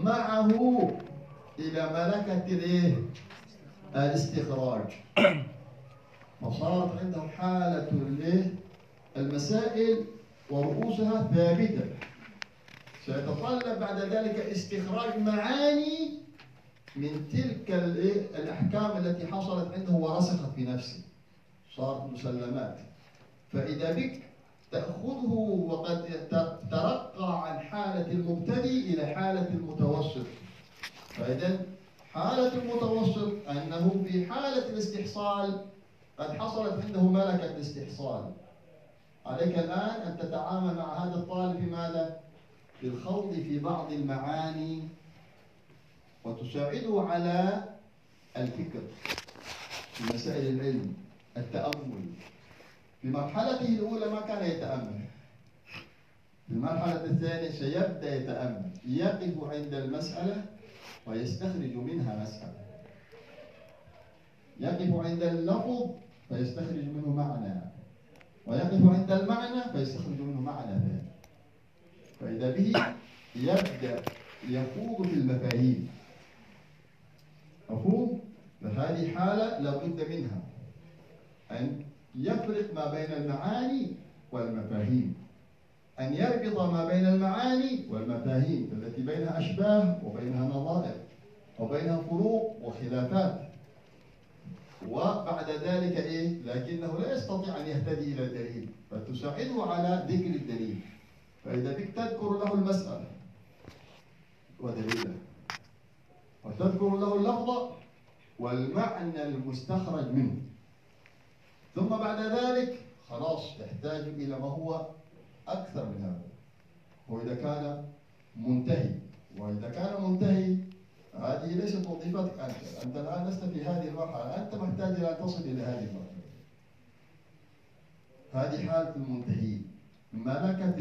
Speaker 3: معه إلى ملكة الإيه؟ الاستخراج فصارت عنده حالة الإيه؟ المسائل ورؤوسها ثابتة. سيتطلب بعد ذلك استخراج معاني من تلك الأحكام التي حصلت عنده ورسخت في نفسه. صارت مسلمات. فإذا بك تأخذه وقد ترقى عن حالة المبتدئ إلى حالة المتوسط. فإذا حالة المتوسط أنه في حالة الاستحصال قد حصلت عنده ملكة الاستحصال. عليك الآن أن تتعامل مع هذا الطالب في ماذا؟ بالخوض في بعض المعاني وتساعده على الفكر في مسائل العلم التأمل. في مرحلته الأولى ما كان يتأمل. في المرحلة الثانية سيبدأ يتأمل يقف عند المسألة ويستخرج منها مسألة. يقف عند اللفظ فيستخرج منه معنى. ويقف عند المعنى فيستخرج منه معنى ثاني فإذا به يبدأ يخوض في المفاهيم. مفهوم؟ فهذه حالة لابد منها. أن يفرق ما بين المعاني والمفاهيم. أن يربط ما بين المعاني والمفاهيم التي بينها أشباه وبينها نظائر وبينها فروق وخلافات. وبعد ذلك إيه؟ لكنه لا يستطيع أن يهتدي إلى الدليل فتساعده على ذكر الدليل. فإذا بك تذكر له المسألة ودليله وتذكر له اللفظ والمعنى المستخرج منه. ثم بعد ذلك خلاص تحتاج إلى ما هو أكثر من هذا. وإذا كان منتهي وإذا كان منتهي هذه ليست وظيفتك أنت. أنت الآن لست في هذه المرحلة. أنت محتاج إلى أن تصل إلى هذه المرحلة. هذه حالة المنتهي ملكة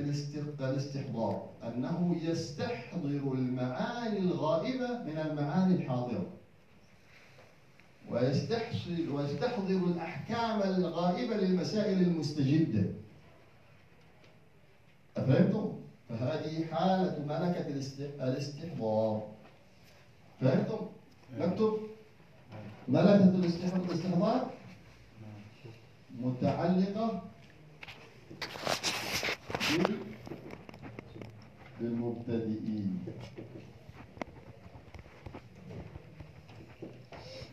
Speaker 3: الاستحضار؟ أنه يستحضر المعاني الغائبة من المعاني الحاضرة. ويستحصل ويستحضر الأحكام الغائبة للمسائل المستجدة. أفهمتم؟ فهذه حالة ملكة الاستحضار. فهمتم؟ نكتب ملكة الاستحضار متعلقة بالمبتدئين.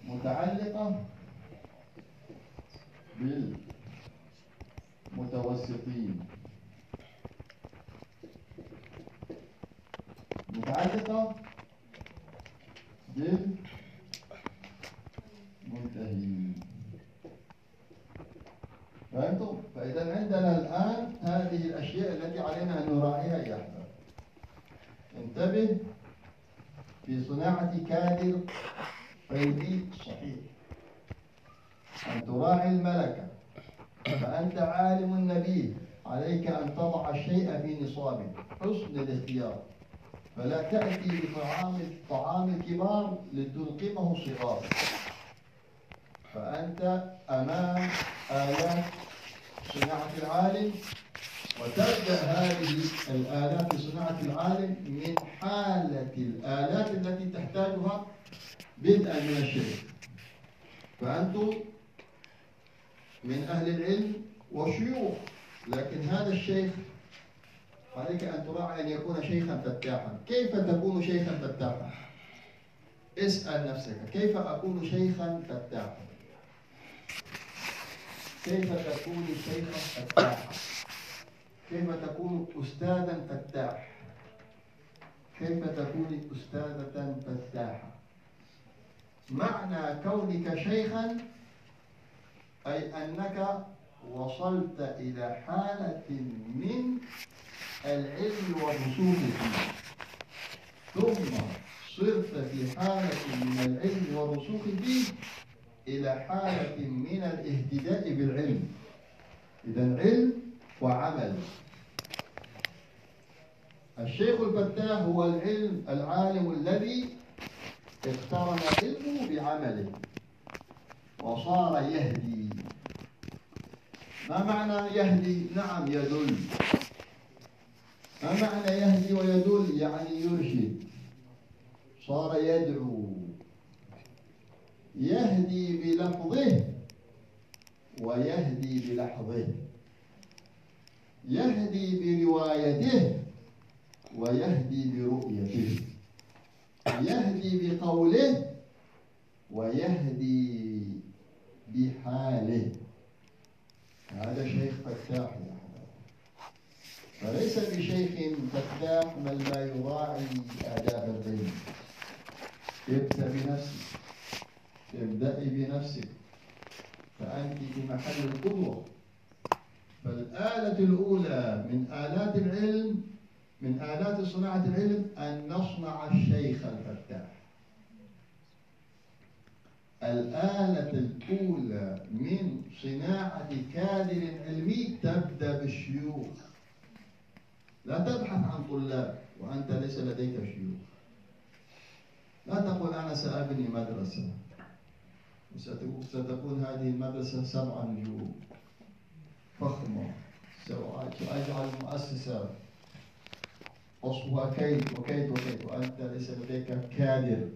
Speaker 3: متعلقة بالمتوسطين. متعلقة بالمنتهين فهمتم؟ فإذا عندنا الآن هذه الأشياء التي علينا أن نراعيها يا أحباب انتبه في صناعة كادر فيدي صحيح أن تراعي الملكة فأنت عالم نبيه عليك أن تضع الشيء في نصابه. حسن الاختيار. فلا تأتي بطعام طعام الكبار لتلقمه الصغار. فأنت أمام آلات صناعة العالم وتبدأ هذه الآلات في صناعة العالم من حالة الآلات التي تحتاجها بدءا من الشرك. فأنتم من أهل العلم وشيوخ لكن هذا الشيخ عليك أن تراعي أن يكون شيخا فتاحا. كيف تكون شيخا فتاحا؟ اسأل نفسك كيف أكون شيخا فتاحا؟ كيف تكون شيخا فتاحا؟ كيف تكون أستاذا فتاح كيف تكون أستاذة فتاحة؟ معنى كونك شيخا أي أنك وصلت إلى حالة من العلم والرسوخ فيه ثم صرت في حالة من العلم والرسوخ فيه إلى حالة من الاهتداء بالعلم. إذا علم وعمل. الشيخ الفتاح هو العلم العالم الذي اقترن علمه بعمله وصار يهدي. ما معنى يهدي؟ نعم يدل. معنى يهدي ويدل؟ يعني يرشد. صار يدعو. يهدي بلفظه ويهدي بلحظه. يهدي بروايته ويهدي برؤيته. يهدي بقوله ويهدي بحاله. هذا شيخ فتاح يا فليس بشيخ فتاح من لا يراعي آداب العلم ابدأ بنفسك. ابدأي بنفسك. فأنت في محل القدوة فالآلة الأولى من آلات العلم من آلات صناعة العلم أن نصنع الشيخ الفتاح. الآلة الأولى من صناعة كادر علمي تبدأ بالشيوخ. لا تبحث عن طلاب وأنت ليس لديك شيوخ. لا تقول أنا سأبني مدرسة. وستكون هذه المدرسة سبع نجوم فخمة. سأجعل مؤسسة. وصفها كيت وكيت وكيت وأنت ليس لديك كادر.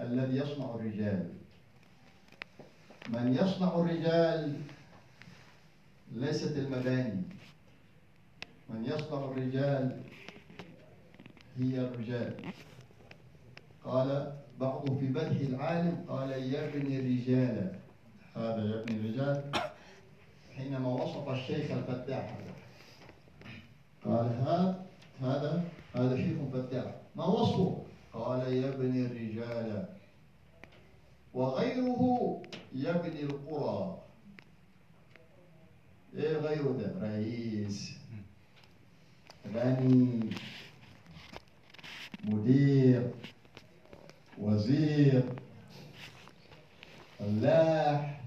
Speaker 3: الذي يصنع الرجال. من يصنع الرجال ليست المباني. من يصنع الرجال هي الرجال. قال بعضهم في مدح العالم قال يبني الرجال. هذا يبني الرجال. حينما وصف الشيخ الفتاح قال هذا هذا هذا شيخ فتاح. ما وصفه؟ قال يبني الرجال. وغيره يبني القرى. إيه غيره ده؟ رئيس. غني. مدير. وزير. فلاح.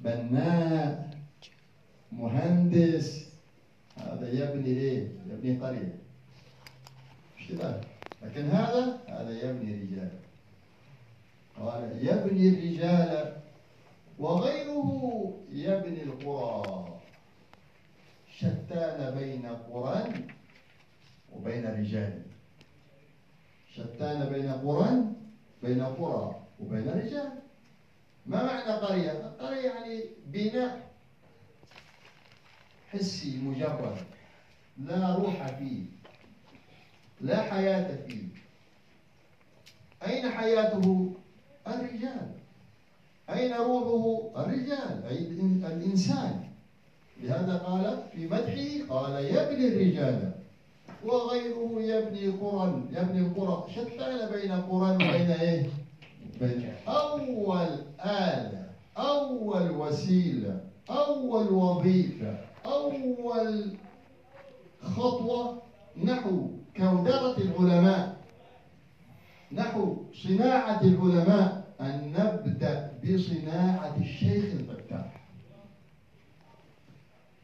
Speaker 3: بناء. مهندس. هذا يبني إيه؟ يبني قرية. اشتباه لكن هذا هذا يبني رجال. قال يبني الرجال وغيره يبني القرى. شتان بين قرى وبين رجال. شتان بين قرى بين قرى وبين رجال. ما معنى قرية؟ قرية يعني بناء حسي مجرد. لا روح فيه. لا حياة فيه. أين حياته؟ الرجال. أين روحه؟ الرجال أي الإنسان لهذا قال في مدحه قال يبني الرجال وغيره يبني قرى يبني القرى شتان بين قرى وبين إيه؟ بين أول آلة أول وسيلة أول وظيفة أول خطوة نحو كودرة العلماء نحو صناعة العلماء أن نبدأ بصناعة الشيخ الفتاح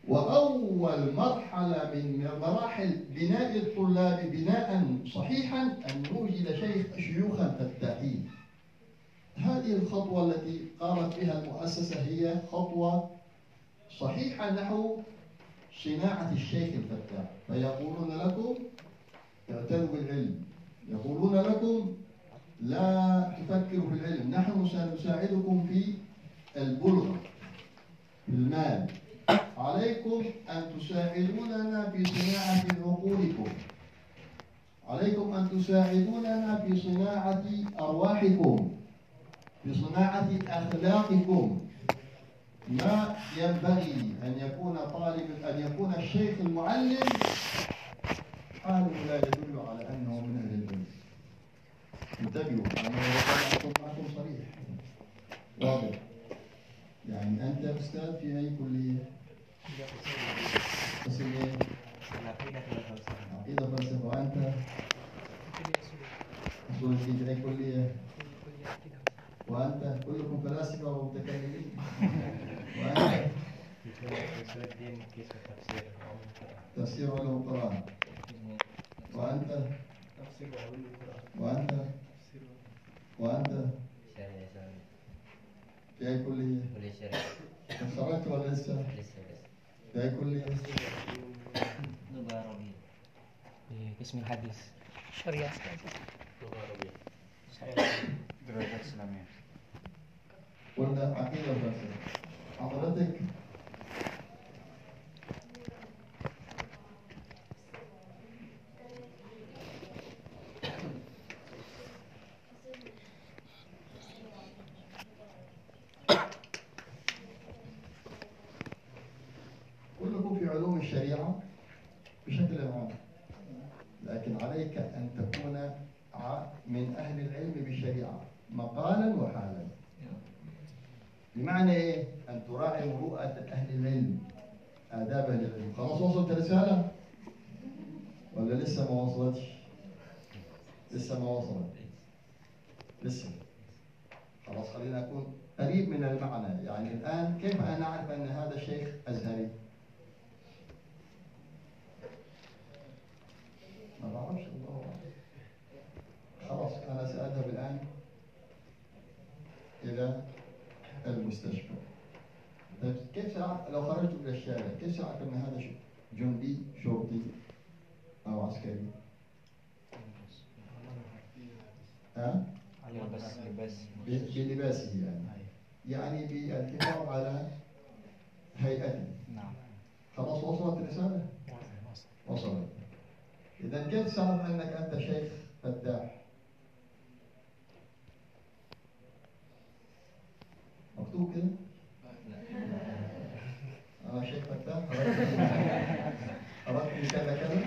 Speaker 3: وأول مرحلة من مراحل بناء الطلاب بناء صحيحا أن نوجد شيخ شيوخا فتاحين هذه الخطوة التي قامت بها المؤسسة هي خطوة صحيحة نحو صناعة الشيخ الفتاح فيقولون لكم اعتنوا بالعلم. يقولون لكم لا تفكروا في العلم. نحن سنساعدكم في البلغة في المال. عليكم أن تساعدوننا في صناعة عقولكم. عليكم أن تساعدوننا في صناعة أرواحكم في صناعة أخلاقكم. ما ينبغي أن يكون طالب أن يكون الشيخ المعلم حاله لا يدل على أنه من انتبهوا أنا أكون معكم صريح واضح يعني أنت أستاذ في أي كلية؟ قسم إيه؟ عقيدة فلسفة وأنت؟ أصول في أي كلية؟ وأنت كلكم فلاسفة ومتكلمين وأنت تفسير علوم القرآن وأنت وأنت وأنت في أي كلية؟ تخرجت ولا لسه؟ في أي كلية؟
Speaker 2: في قسم الحديث
Speaker 4: شريعة
Speaker 5: دراسات إسلامية
Speaker 3: قلنا عقيدة وفلسفة حضرتك عليك أن تكون من أهل العلم بالشريعة مقالا وحالا بمعنى إيه؟ أن تراعي مروءة أهل العلم آداب أهل العلم خلاص وصلت الرسالة؟ ولا لسه ما وصلتش؟ لسه ما وصلت لسه خلاص خلينا نكون قريب من المعنى يعني الآن كيف أنا أعرف أن هذا الشيخ أزهري؟ ما بعرفش الله. خلاص أنا سأذهب الآن إلى المستشفى طيب كيف سأعرف لو خرجت إلى الشارع كيف سأعرف أن هذا جندي شرطي أو عسكري؟ ها؟ ب- بلباسه يعني يعني بالحفاظ على هيئته
Speaker 5: نعم
Speaker 3: خلاص وصلت الرسالة؟ وصلت إذا كيف تعرف أنك أنت شيخ فتاح؟ مكتوب كده؟ أنا شيخ فتاح أردت كذا كذا؟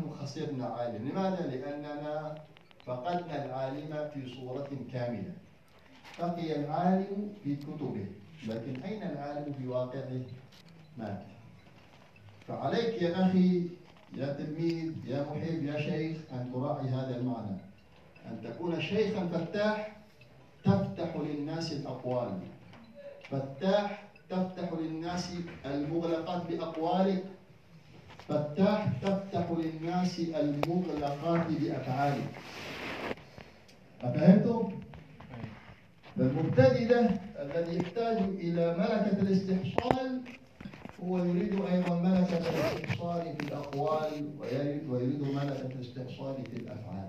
Speaker 3: نحن خسرنا عالم لماذا؟ لأننا فقدنا العالم في صورة كاملة بقي العالم في كتبه لكن أين العالم في واقعه؟ مات فعليك يا أخي يا تلميذ يا محب يا شيخ أن تراعي هذا المعنى أن تكون شيخا فتاح تفتح للناس الأقوال فتاح تفتح للناس المغلقات بأقوالك فتاح تفتح للناس المغلقات بأفعالك أفهمتم؟ فالمبتدئ ده الذي يحتاج إلى ملكة الاستحصال هو يريد أيضا ملكة الاستحصال في الأقوال ويريد, ملكة الاستحصال في الأفعال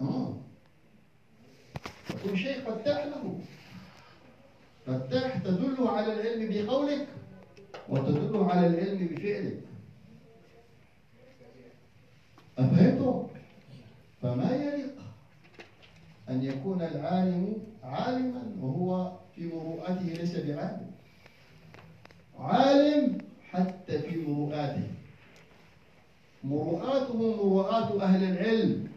Speaker 3: آه. شيء فتاح له فتاح تدل على العلم بقولك وتدل على العلم بفعلك أفهمتم؟ فما يليق أن يكون العالم عالما وهو في مروءته ليس بعالم. عالم حتى في مروءاته. مروءاته مروءات أهل العلم.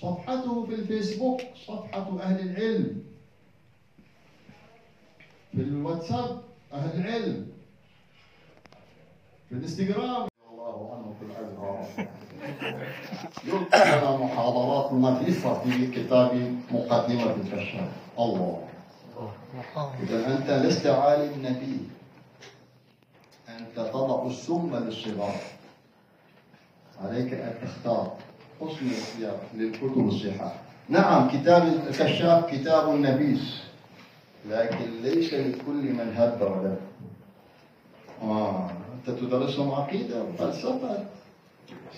Speaker 3: صفحته في الفيسبوك صفحة أهل العلم. في الواتساب أهل العلم. في الإنستغرام. الله عنه في الأزهار يلقي لنا محاضرات نفيسة في كتاب مقدمة الكشاف الله. إذا أنت لست عالم نبي. أنت تضع السم للصغار عليك أن تختار حسن الاختيار للكتب الصحاح نعم كتاب الكشاف كتاب نبيس لكن ليس لكل من هب ودب آه أنت تدرسهم عقيدة وفلسفة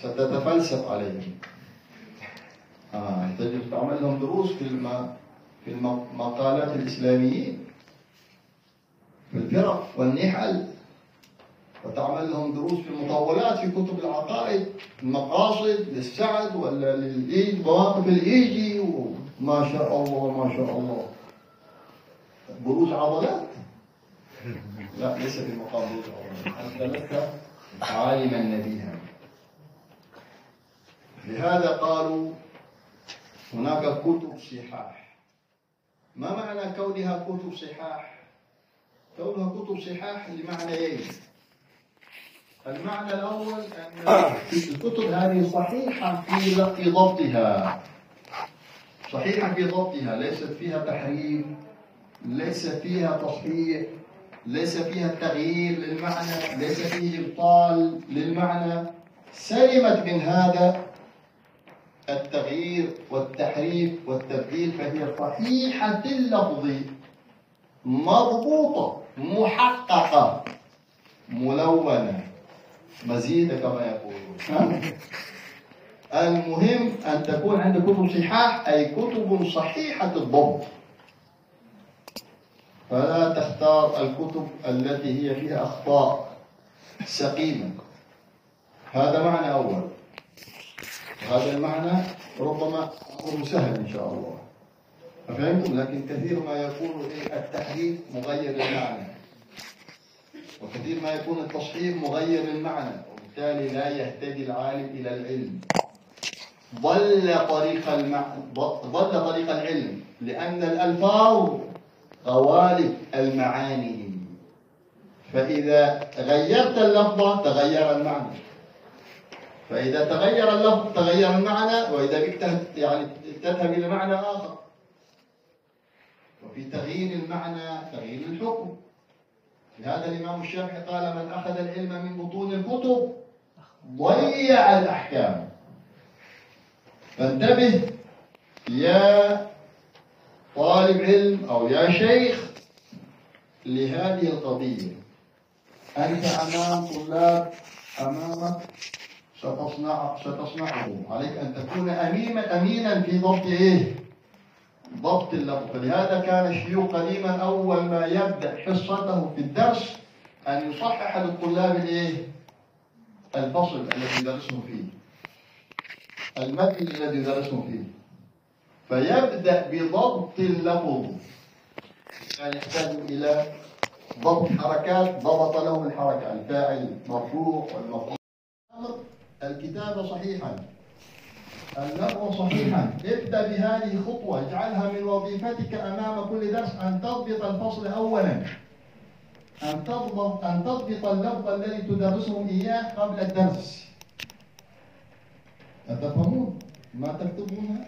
Speaker 3: ستتفلسف عليهم. آه تجب تعمل لهم دروس في الم... في المقالات الإسلاميين في الفرق والنحل. وتعمل لهم دروس في المطولات في كتب العقائد المقاصد للسعد ولا للإيج مواقف الإيجي وما شاء الله ما شاء الله. دروس عضلات؟ لا ليس في مقام دروس عضلات. أنت لك عالما نبيها؟ لهذا قالوا هناك كتب صحاح. ما معنى كونها كتب صحاح؟ كونها كتب صحاح لمعنيين المعنى الأول أن الكتب هذه صحيحة في ضبطها. صحيحة في ضبطها ليست فيها تحريف ليس فيها تصحيح ليس فيها تغيير للمعنى ليس فيه إبطال للمعنى. سلمت من هذا التغيير والتحريف والتبديل فهي صحيحة اللفظ مضبوطة محققة ملونة. مزيد كما يقولون. المهم أن تكون عند كتب صحاح أي كتب صحيحة الضبط فلا تختار الكتب التي هي فيها أخطاء سقيمة. هذا معنى أول. هذا المعنى ربما أمر سهل إن شاء الله. فهمتم لكن كثير ما يكون التحريف مغير المعنى. وكثير ما يكون التصحيح مغير للمعنى وبالتالي لا يهتدي العالم إلى العلم. ضل طريق المعنى ضل طريق العلم لأن الألفاظ غوالب المعاني. فإذا غيرت اللفظة تغير المعنى. فإذا تغير اللفظ تغير المعنى وإذا بك يعني تذهب إلى معنى آخر. وفي تغيير المعنى تغيير الحكم. لهذا الإمام الشافعي قال من أخذ العلم من بطون الكتب ضيع الأحكام. فانتبه يا طالب علم أو يا شيخ لهذه القضية. أنت أمام طلاب أمامك ستصنع ستصنعه عليك أن تكون أمينا أمينا في ضبط إيه؟ ضبط اللفظ. فلهذا كان الشيوخ قديما أول ما يبدأ حصته في الدرس أن يصحح للطلاب الإيه؟ الفصل الذي يدرسهم فيه. المتن الذي يدرسهم فيه. فيبدأ بضبط اللفظ كان يحتاج إلى ضبط حركات ضبط لهم الحركة الفاعل مرفوع والمفعول الكتابة صحيحا. اللفظ صحيحا. ابدأ بهذه خطوة اجعلها من وظيفتك أمام كل درس أن تضبط الفصل أولا. أن تضبط أن تضبط اللفظ الذي تدرسهم إياه قبل الدرس. أتفهمون ما تكتبونها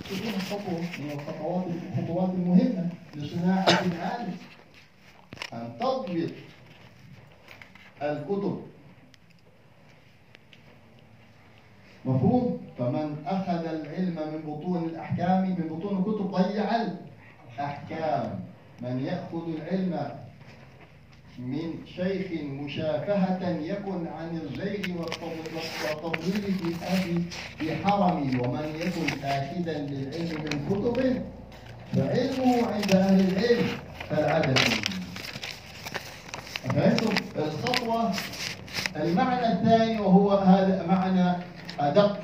Speaker 3: تكون خطوة من الخطوات الخطوات المهمة لصناعة العالم. أن تضبط الكتب. مفهوم؟ فمن أخذ العلم من بطون الأحكام من بطون الكتب ضيع الأحكام. من يأخذ العلم من شيخ مشافهة يكن عن الزيغ والتضليل في أهل في حرمي ومن يكن آخذا للعلم من كتب فعلمه عند أهل العلم كالعدم فهمتم؟ الخطوة المعنى الثاني وهو هذا معنى أدق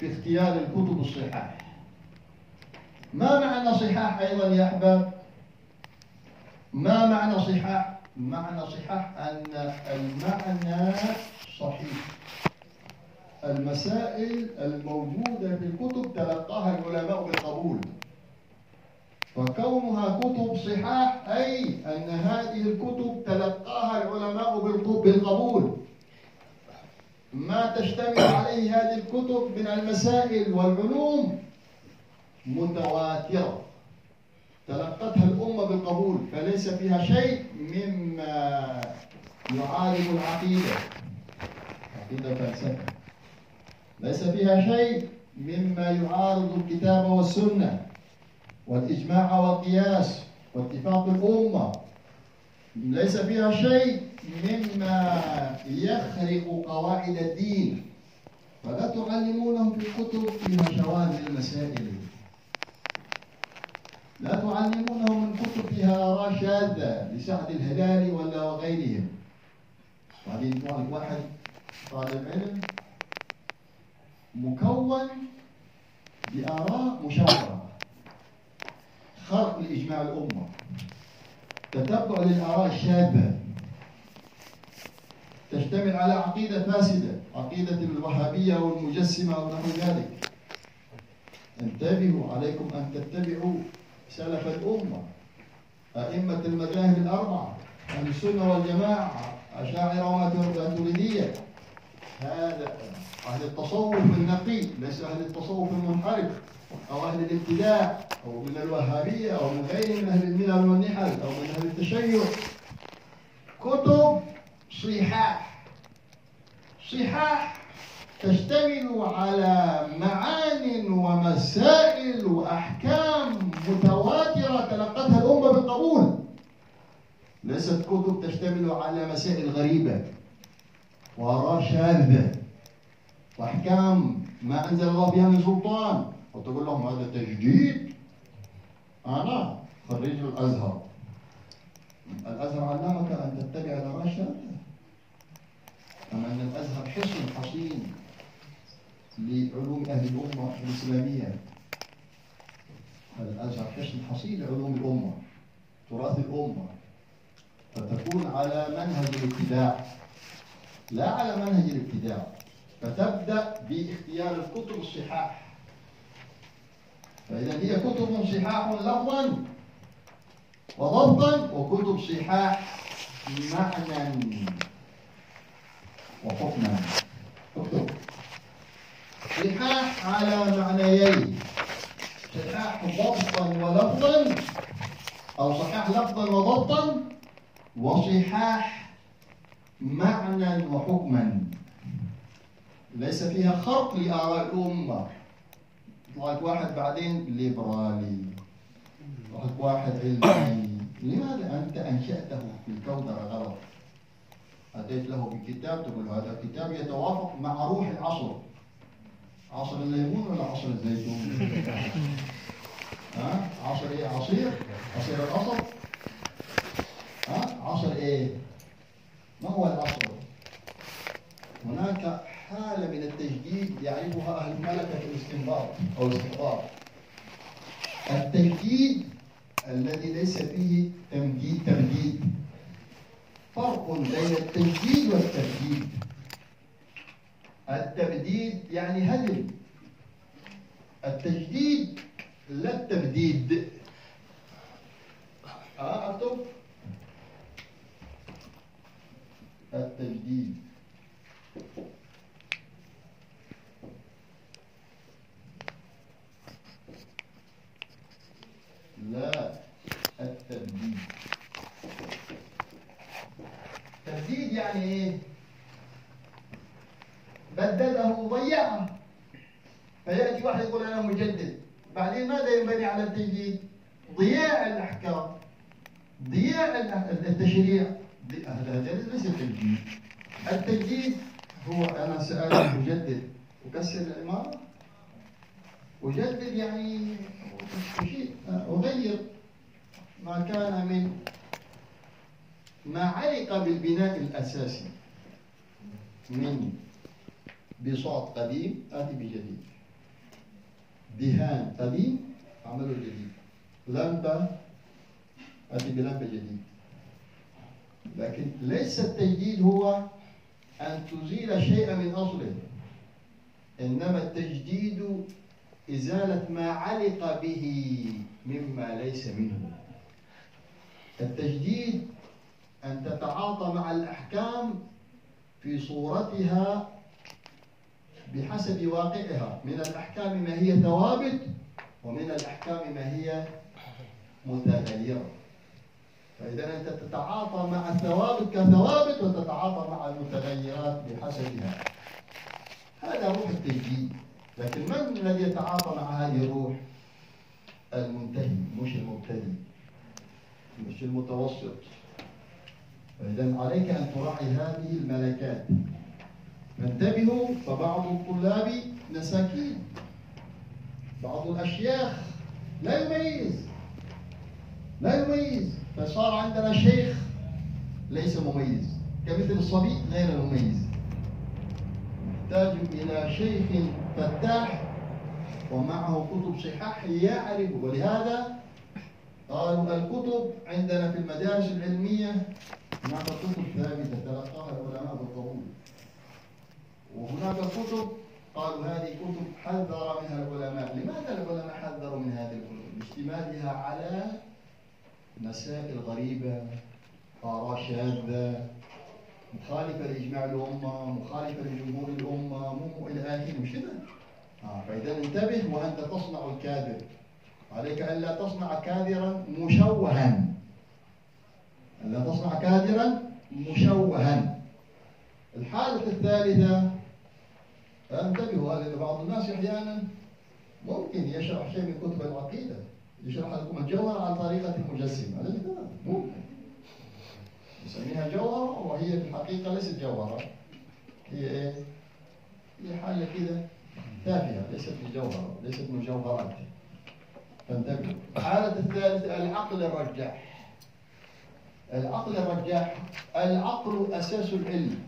Speaker 3: في اختيار الكتب الصحاح. ما معنى صحاح أيضا يا أحباب؟ ما معنى صحاح معنى صحاح أن المعنى صحيح. المسائل الموجودة في الكتب تلقاها العلماء بالقبول. فكونها كتب صحاح أي أن هذه الكتب تلقاها العلماء بالقبول. ما تشتمل عليه هذه الكتب من المسائل والعلوم متواترة. تلقتها الأمة بالقبول فليس فيها شيء مما يعارض العقيدة. عقيدة فلسفة. ليس فيها شيء مما يعارض الكتاب والسنة والإجماع والقياس واتفاق الأمة. ليس فيها شيء مما يخرق قواعد الدين. فلا تعلمونهم في الكتب فيها شواذ المسائل. لا تعلمونهم من كتب فيها آراء شاذة لسعد الهلالي ولا وغيرهم بعدين يطلع واحد طالب علم مكون بآراء مشاورة. خرق لإجماع الأمة. تتبع للآراء الشاذة. تشتمل على عقيدة فاسدة عقيدة الوهابية والمجسمة ونحو ذلك. انتبهوا عليكم أن تتبعوا سلف الأمة. أئمة المذاهب الأربعة أهل السنة والجماعة أشاعرة وماتريدية. هذا أهل التصوف النقي ليس أهل التصوف المنحرف أو أهل الابتداع أو من الوهابية أو من غير من أهل الملل والنحل أو من أهل التشيع. كتب صحاح. صحاح تشتمل على معان ومسائل وأحكام متواترة تلقتها الأمة بالقبول. ليست كتب تشتمل على مسائل غريبة وآراء شاذة وأحكام ما أنزل الله بها من سلطان. وتقول لهم هذا تجديد؟ أنا خريج الأزهر. الأزهر علمك أن تتبع الآراء الشاذة. أما أن الأزهر حصن حصين لعلوم أهل الأمة الإسلامية. الأزهر حصن حصين لعلوم الأمة تراث الأمة. فتكون على منهج الابتداع. لا على منهج الابتداع. فتبدأ باختيار الكتب الصحاح. فإذا هي كتب صحاح لفظا وضبطا وكتب صحاح معنى وحكما. اكتب صحاح على معنيين. صحاح ضبطا ولفظا أو صحاح لفظا وضبطا وصحاح معنى وحكما. ليس فيها خرق لآراء الأمة. يطلع لك واحد بعدين ليبرالي. يطلع لك واحد علماني لماذا أنت أنشأته في الكودرة غلط أتيت له بكتاب تقول هذا كتاب يتوافق مع روح العصر. عصر الليمون ولا عصر الزيتون؟ ها؟ عصر إيه؟ عصير؟ عصير القصب؟ ها؟ عصر إيه؟ ما هو العصر؟ هناك حالة من التجديد يعرفها أهل ملكة الاستنباط أو الاستنباط التجديد الذي ليس فيه تمديد تمديد فرق بين التجديد والتبديد التبديد يعني هدم. التجديد لا التبديد. آه اكتب التجديد. لا التبديد. تبديد يعني إيه؟ بدده وضيعه فيأتي واحد يقول أنا مجدد. بعدين ماذا ينبني على التجديد ضياع الأحكام. ضياع التشريع. هذا ليس تجديد التجديد هو أنا سألت مجدد. أكسر العماره أجدد يعني أغير ما كان من ما علق بالبناء الأساسي من بساط قديم آتي بجديد. دهان قديم أعمله جديد. لمبة آتي بلمبة جديد. لكن ليس التجديد هو أن تزيل شيئا من أصله. إنما التجديد إزالة ما علق به مما ليس منه. التجديد أن تتعاطى مع الأحكام في صورتها بحسب واقعها. من الأحكام ما هي ثوابت ومن الأحكام ما هي متغيرة. فإذا أنت تتعاطى مع الثوابت كثوابت وتتعاطى مع المتغيرات بحسبها. هذا روح التجديد. لكن من الذي يتعاطى مع هذه الروح؟ المنتهي مش المبتدئ. مش المتوسط. فإذا عليك أن تراعي هذه الملكات. فانتبهوا فبعض الطلاب مساكين. بعض الأشياخ لا يميز. لا يميز. فصار عندنا شيخ ليس مميز. كمثل الصبي غير مميز نحتاج إلى شيخ فتاح ومعه كتب صحاح يعرف ولهذا قالوا الكتب عندنا في المدارس العلمية هناك كتب ثابتة تلقاها العلماء بالقبول وهناك كتب قالوا هذه كتب حذر منها العلماء. لماذا العلماء حذروا من هذه الكتب؟ لاشتمالها على مسائل غريبة آراء شاذة مخالفة لإجماع الأمة مخالفة لجمهور الأمة مو إلى آخره مش آه فإذا انتبه وأنت تصنع الكاذب. عليك ألا تصنع كاذرا مشوها. ألا تصنع كاذرا مشوها. الحالة الثالثة انتبهوا هذا بعض الناس أحيانا ممكن يشرح شيء من كتب العقيدة يشرح لكم الجوهر عن طريقة المجسم. هذا ممكن. نسميها جوهرة وهي في الحقيقة ليست جوهرة. هي إيه؟ هي حاجة كده تافهة ليست بجوهرة ليست مجوهرات. فانتبهوا. الحالة الثالثة العقل الرجاح. العقل الرجاح العقل أساس العلم.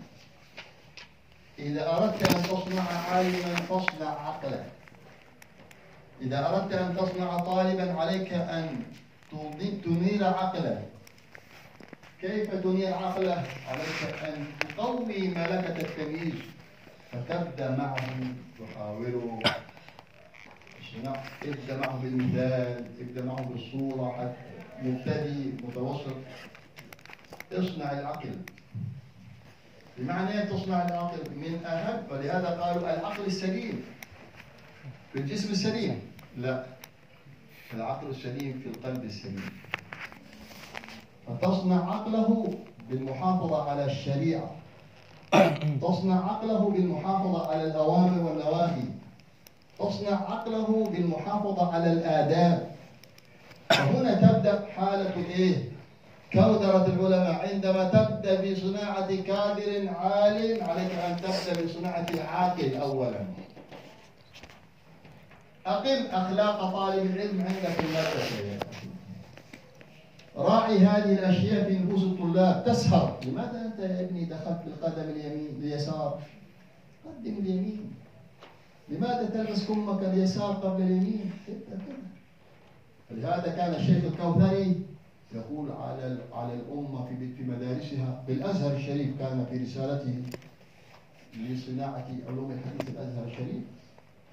Speaker 3: إذا أردت أن تصنع عالما فاصنع عقلا. إذا أردت أن تصنع طالبا عليك أن تنير عقله كيف تنير عقله؟ عليك أن تقوي ملكة التمييز. فتبدأ معه تحاوره ابدأ معه بالمثال ابدأ معه بالصورة مبتدئ متوسط. اصنع العقل. بمعنى تصنع العقل من اهم ولهذا قالوا العقل السليم. في الجسم السليم. لا. العقل السليم في القلب السليم. فتصنع عقله بالمحافظة على الشريعة. تصنع عقله بالمحافظة على الأوامر والنواهي. تصنع عقله بالمحافظة على الآداب. فهنا تبدأ حالة إيه؟ كودرة العلماء عندما تبدأ بصناعة كادر عالم عليك أن تبدأ بصناعة العاقل أولا. أقم أخلاق طالب العلم عندك المدرسة راعي هذه الأشياء في نفوس الطلاب. تسهر. لماذا أنت يا ابني دخلت بالقدم اليمين اليسار قدم اليمين. لماذا تلبس كمك اليسار قبل اليمين؟ لهذا كان الشيخ الكوثري يقول على على الأمة في في مدارسها بالأزهر الشريف كان في رسالته لصناعة علوم الحديث الأزهر الشريف.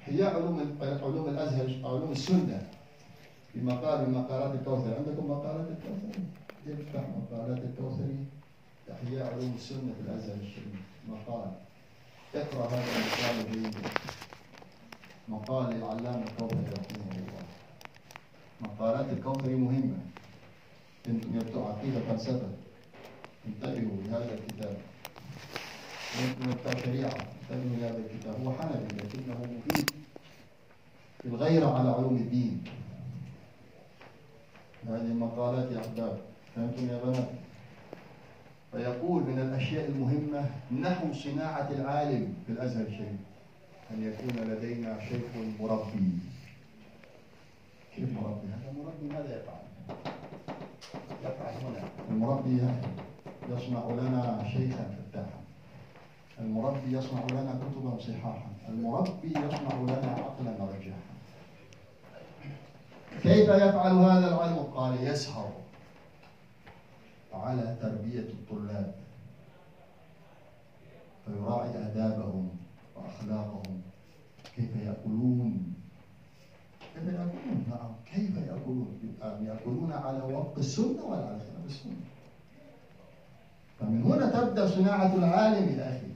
Speaker 3: هي علوم علوم الأزهر علوم السنة. في مقال من مقالات الكوثري. عندكم مقالات الكوثري؟ افتح مقالات الكوثري؟ إحياء علوم السنة في الأزهر الشريف. مقال. اقرأ هذا المقال جيدا مقال للعلامة الكوثري رحمه الله. مقالات الكوثري مهمة. أنتم يا بتوع عقيدة فلسفة. انتبهوا لهذا الكتاب. أنتم بتوع شريعة. انتبهوا لهذا الكتاب. هو حنفي لكنه مفيد. في الغيرة على علوم الدين. هذه المقالات يا أحباب. فهمتم يا بنات؟ فيقول من الأشياء المهمة نحو صناعة العالم في الأزهر الشريف أن يكون لدينا شيخ مربي. كيف مربي؟ هذا مربي ماذا يفعل؟ يفعل هنا. المربي يصنع لنا شيخا فتاحا المربي يصنع لنا كتبا صحاحا. المربي يصنع لنا عقلا رجاحا. كيف يفعل هذا العلم؟ قال يسهر على تربية الطلاب. فيراعي آدابهم وأخلاقهم. كيف يأكلون كيف يأكلون نعم كيف يأكلون يأكلون على وفق السنة ولا على خلاف السنة فمن هنا تبدأ صناعة العالم يا أخي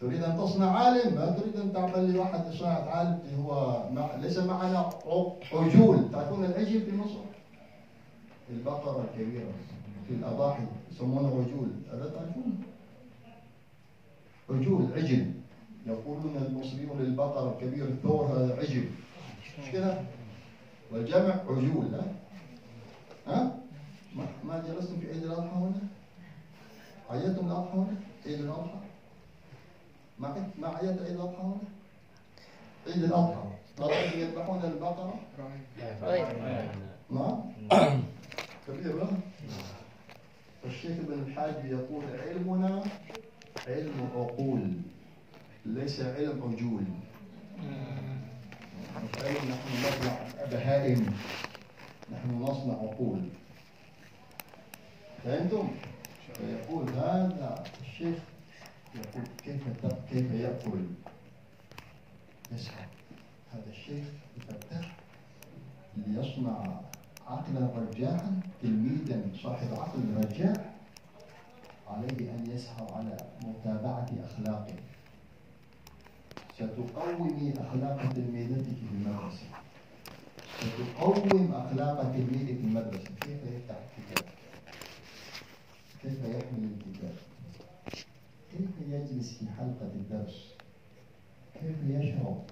Speaker 3: تريد أن تصنع عالم ما تريد أن تعمل لواحد صناعة عالم هو مع ليس معنا عجول تعرفون العجل في مصر البقرة الكبيرة في الأضاحي يسمونه عجول هذا تعرفون عجول عجل يقولون المصريون للبقرة الكبير الثور هذا عجل مش كده؟ والجمع عجول ها؟ ها؟ ما, ما جلستم في عيد الأضحى هنا؟ عيدتم الأضحى هنا؟ عيد الأضحى؟ ما عيد- ما عيدت عيد الأضحى هنا؟ عيد الأضحى. ترى يذبحون البقرة؟ نعم كبير ها؟ الشيخ ابن الحاج يقول علمنا علم عقول ليس علم عجول. نحن نصنع بهائم نحن نصنع عقول فهمتم؟ فيقول هذا الشيخ يقول كيف كيف يأكل؟ يسحب هذا الشيخ الفتاح ليصنع عقلا رجاعا تلميذا صاحب عقل رجاع عليه أن يسهر على متابعة أخلاقه. ستقومي أخلاق تلميذتك في المدرسة. ستقوم أخلاق تلميذك في المدرسة. كيف يفتح الكتاب؟ كيف يحمل الكتاب؟ كيف يجلس في حلقة الدرس؟ كيف يشرب؟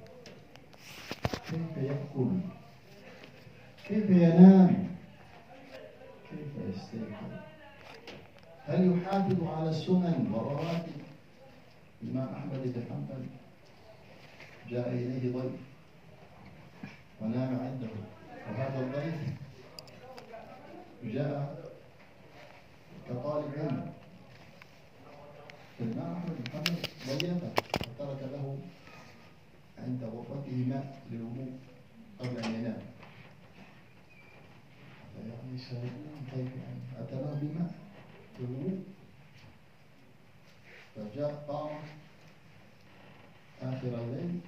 Speaker 3: كيف يأكل؟ كيف ينام؟ كيف يستيقظ؟ هل يحافظ على السنن والرواتب؟ الإمام أحمد بن حنبل جاء إليه ضيف ونام عنده وهذا الضيف جاء كطالب علم. أحمد بن حنبل ضيفه وترك له عند غرفته ماء للوضوء قبل أن ينام. يعني سيكون كيف يعني؟ أتى له بماء للوضوء؟ فجاء قام آخر الليل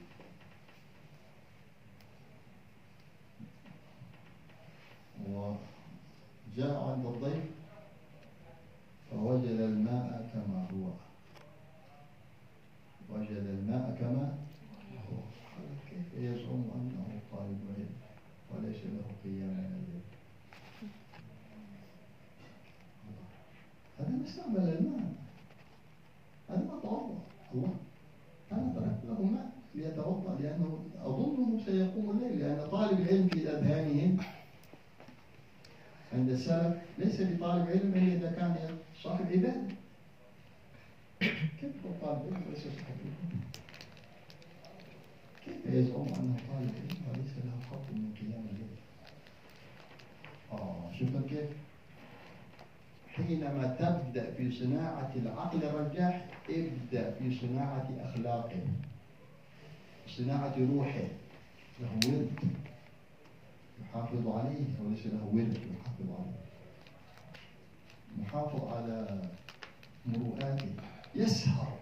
Speaker 3: وجاء عند الضيف فوجد الماء كما هو. وجد الماء كما هو. كيف يزعم أنه طالب علم وليس له قيام الليل؟ هذا ما استعمل الماء. هذا ما توضأ الله. أنا تركت له ماء ليتوضأ لأنه أظنه سيقوم الليل لأن طالب العلم في أذهانهم عند السلف ليس بطالب علم إلا إذا كان صاحب عبادة. كيف هو طالب علم وليس صاحب عبادة؟ كيف يزعم أنه طالب علم وليس له حظ من قيام الليل؟ آه شوف كيف. حينما تبدأ في صناعة العقل الرجاح ابدأ في صناعة أخلاقه صناعة روحه له ورد يحافظ عليه وليس له ورد يحافظ عليه. محافظ على مروءاته. يسهر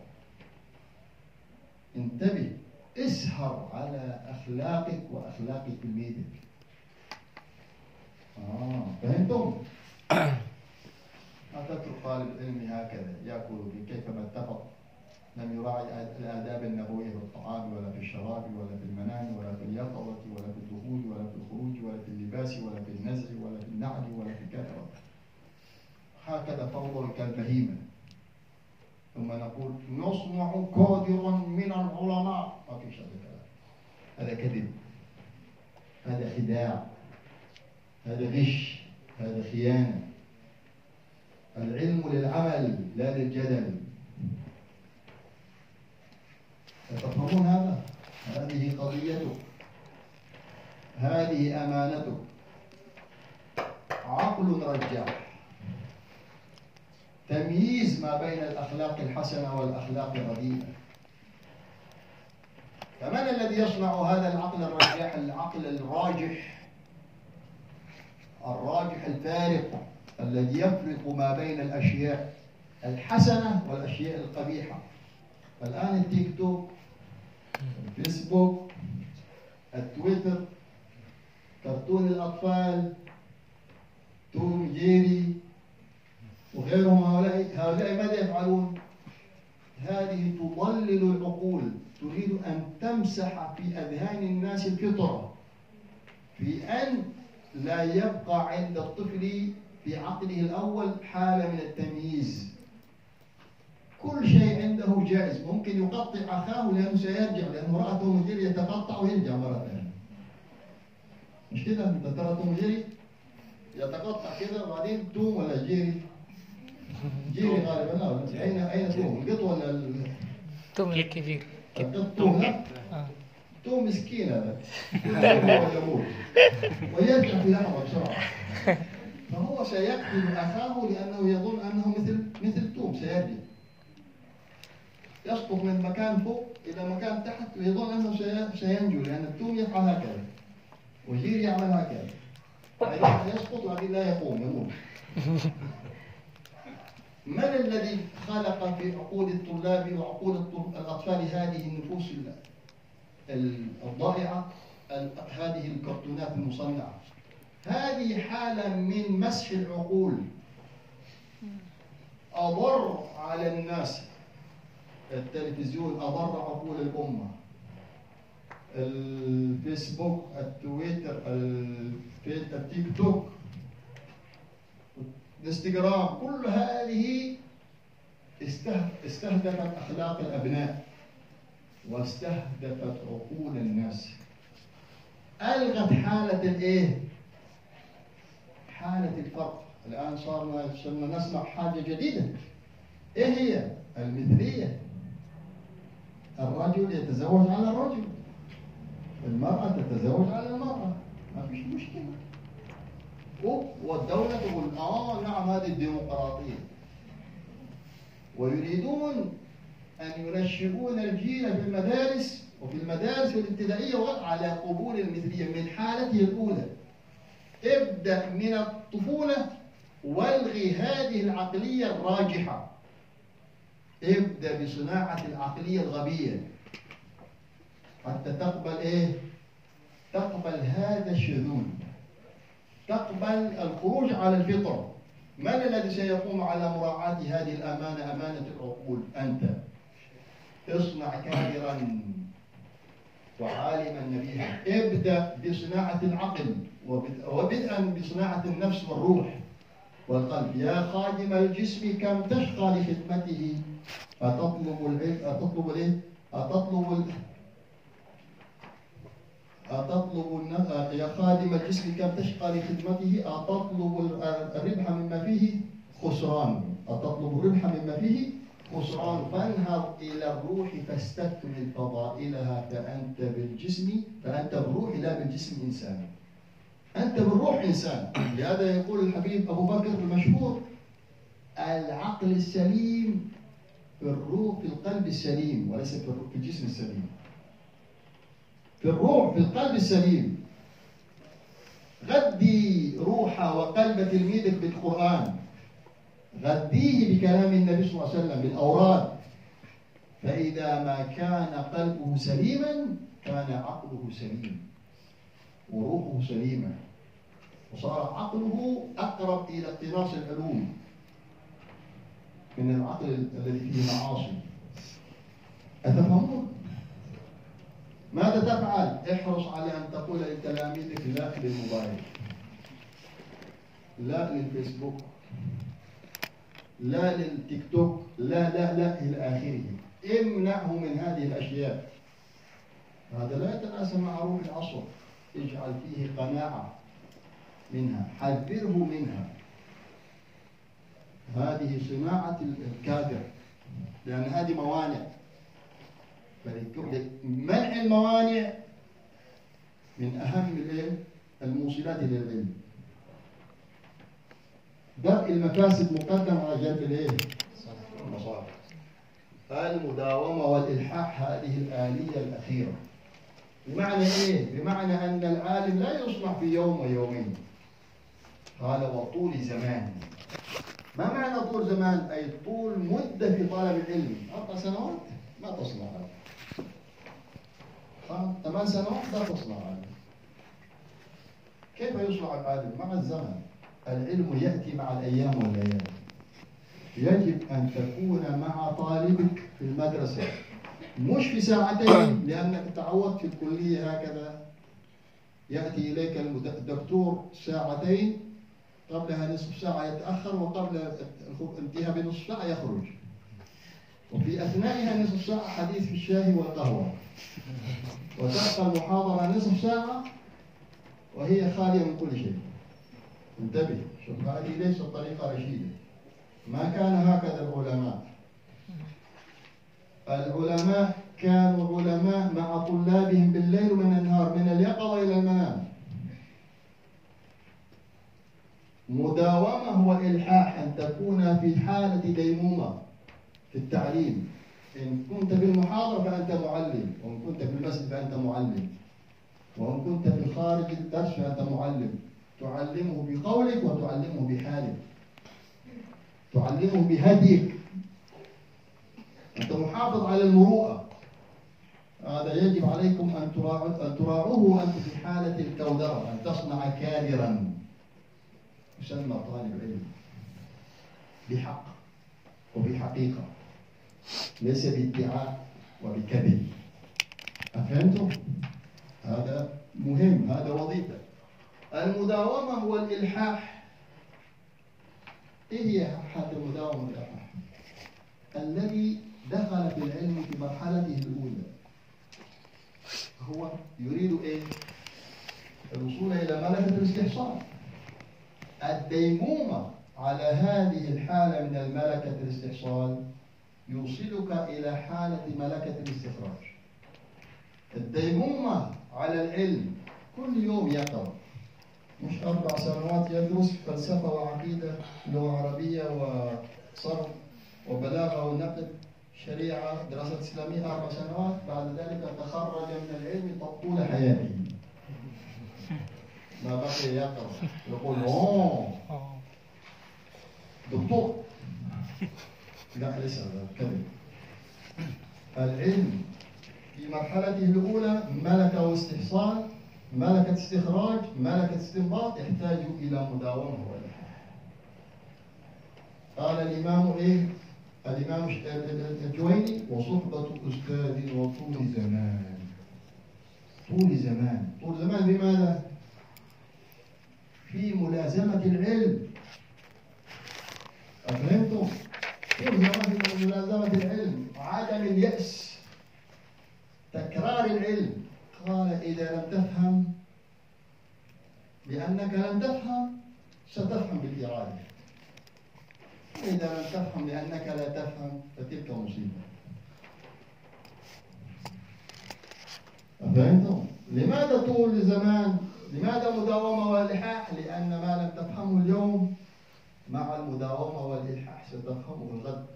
Speaker 3: انتبه. اسهر على أخلاقك وأخلاق تلميذك. آه فهمتم؟ لا تترك طالب العلم هكذا يأكل. بكيفما اتفق. لم يراعي الاداب النبوية في الطعام ولا في الشراب ولا في المنام ولا في اليقظة ولا في الدخول ولا في الخروج ولا في اللباس ولا في النزع ولا في النعل ولا في كذا هكذا فوضى كالبهيمه ثم نقول نصنع كادرا من العلماء. ما فيش هذا. الكلام هذا كذب. هذا خداع. هذا غش. هذا خيانة. العلم للعمل لا للجدل. تفهمون هذا؟ هذه قضيتك. هذه أمانتك. عقل رجاح تمييز ما بين الأخلاق الحسنة والأخلاق الرديئة. فمن الذي يصنع هذا العقل الرجاح؟ العقل الراجح. الراجح الفارق الذي يفرق ما بين الأشياء الحسنة والأشياء القبيحة. الآن التيك توك الفيسبوك التويتر كرتون الأطفال توم جيري وغيرهم. هؤلاء هؤلاء ماذا يفعلون؟ هذه تضلل العقول. تريد أن تمسح في أذهان الناس الفطرة. في أن لا يبقى عند الطفل في عقله الأول حالة من التمييز. كل شيء عنده جائز. ممكن يقطع أخاه لأنه سيرجع لأن امرأته مجري يتقطع ويرجع مرة ثانية. مش كده؟ أنت ترى توم جيري يتقطع كده وبعدين توم ولا جيري؟ جيري غالبا. اين أين توم؟ القط ولا ال-
Speaker 2: توم الكبير.
Speaker 3: القط توم لا.
Speaker 2: آه.
Speaker 3: توم مسكين هذا. ويرجع في لحظة بسرعة. فهو سيقتل أخاه لأنه يظن أنه مثل مثل توم سيرجع. يسقط من مكان فوق إلى مكان تحت ويظن أنه سي- سينجو لأن التوم يفعل هكذا. وجيري يعمل هكذا. بعدين يسقط وبعدين لا يقوم يموت. من الذي خلق في عقول الطلاب وعقول الأطفال هذه النفوس ال- ال- الضائعة؟ ال- هذه الكرتونات المصنعة. هذه حالة من مسح العقول. أضر على الناس. التلفزيون اضر عقول الأمة. الفيسبوك التويتر التيك توك الانستغرام كل هذه استه- استهدفت أخلاق الأبناء واستهدفت عقول الناس. ألغت حالة الإيه؟ حالة الفرق. الآن صارنا صرنا نسمع حاجة جديدة. إيه هي؟ المثلية. الرجل يتزوج على الرجل. المرأة تتزوج على المرأة. ما فيش مشكلة. والدولة تقول آه نعم هذه الديمقراطية. ويريدون أن ينشئون الجيل في المدارس وفي المدارس الابتدائية على قبول المثلية من حالته الأولى. ابدأ من الطفولة والغي هذه العقلية الراجحة. ابدأ بصناعة العقلية الغبية. حتى تقبل إيه؟ تقبل هذا الشذوذ تقبل الخروج على الفطرة. من الذي سيقوم على مراعاة هذه الأمانة أمانة العقول؟ أنت. اصنع كابرا وعالما نبيها ابدأ بصناعة العقل. وبد- وبدءا بصناعة النفس والروح. والقلب يا خادم الجسم كم تشقى لخدمته؟ أتطلب العلم أتطلب الإيه؟ أتطلب. أتطلب يا خادم الجسم كم تشقى لخدمته؟ أتطلب ال- الربح مما فيه؟ خسران. أتطلب الربح مما فيه؟ خسران. فانهض إلى الروح فاستكمل فضائلها فأنت بالجسم فأنت بالروح لا بالجسم إنسان. أنت بالروح إنسان. لهذا يقول الحبيب أبو بكر المشهور العقل السليم في الروح في القلب السليم وليس في الجسم السليم. في الروح في القلب السليم. غذي روح وقلب تلميذك بالقرآن. غذيه بكلام النبي صلى الله عليه وسلم بالأوراد. فإذا ما كان قلبه سليما كان عقله سليم. وروحه سليمة. وصار عقله أقرب إلى اقتناص العلوم من العقل الذي فيه معاصي. أتفهمون؟ ماذا تفعل؟ احرص على أن تقول لتلاميذك لا للموبايل لا للفيسبوك لا للتيك توك لا لا لا إلى آخره. امنعه من هذه الأشياء. هذا لا يتناسب مع روح العصر. اجعل فيه قناعة منها حذره منها. هذه صناعة الكادر لأن هذه موانع. منع الموانع من أهم؟ الموصلات للعلم درء المفاسد مقدم على جلب الإيه؟ المصالح المداومة والإلحاح هذه الآلية الأخيرة. بمعنى إيه؟ بمعنى أن العالم لا يصنع في يوم ويومين. قال وطول زمان. ما معنى طول زمان؟ أي طول مدة في طلب العلم. أربع سنوات؟ ما تصنع ثمان سنوات؟ لا تصنع هذا كيف يصنع العالم؟ مع الزمن. العلم يأتي مع الأيام والليالي. يجب أن تكون مع طالبك في المدرسة. مش في ساعتين لأنك تعودت في الكلية هكذا. يأتي إليك الدكتور ساعتين قبلها نصف ساعة يتأخر وقبل انتهاء بنصف ساعة يخرج. وفي أثنائها نصف ساعة حديث في الشاي والقهوة. وتبقى المحاضرة نصف ساعة وهي خالية من كل شيء. انتبه شوف هذه ليست طريقة رشيدة. ما كان هكذا العلماء. العلماء كانوا علماء مع طلابهم بالليل ومن النهار من اليقظة إلى المنام. مداومة والإلحاح أن تكون في حالة ديمومة في التعليم. إن كنت في المحاضرة فأنت معلم وإن كنت في المسجد فأنت معلم. وإن كنت في خارج الدرس فأنت معلم. تعلمه بقولك وتعلمه بحالك. تعلمه بهديك. أنت محافظ على المروءة. هذا يجب عليكم أن تراعوه وأنتم في حالة الكودرة أن تصنع كادرا. يسمى طالب علم. بحق وبحقيقة. ليس بادعاء وبكذب. أفهمتم؟ هذا مهم هذا وظيفة. المداومة والإلحاح. إيه هي حالة المداومة والإلحاح؟ الذي دخل في العلم في مرحلته الأولى. هو يريد إيه؟ الوصول إلى ملكة الاستحصال الديمومة على هذه الحالة من الملكة الاستحصال يوصلك إلى حالة ملكة الاستخراج. الديمومة على العلم كل يوم يقرأ. مش أربع سنوات يدرس فلسفة وعقيدة لغة عربية وصرف وبلاغة ونقد. شريعة دراسات إسلامية أربع سنوات بعد ذلك تخرج من العلم طول حياته. ما بقي يقرأ يقول أوه. دكتور. لا ليس هذا كذب. العلم في مرحلته الأولى ملكة واستحصال ملكة استخراج ملكة استنباط يحتاج إلى مداومة والإلحاح قال الإمام إيه؟ الإمام الجويني وصحبة أستاذ وطول زمان. طول زمان. طول زمان بماذا؟ في ملازمة العلم. أفهمتم؟ طول زمان في ملازمة العلم. عدم اليأس. تكرار العلم. قال إذا لم تفهم لأنك لم تفهم ستفهم بالإرادة. وإذا لم تفهم لأنك لا تفهم فتلك مصيبة فهمتم؟ لماذا طول زمان؟ لماذا مداومة والإلحاح؟ لأن ما لم تفهمه اليوم مع المداومة والإلحاح ستفهمه الغد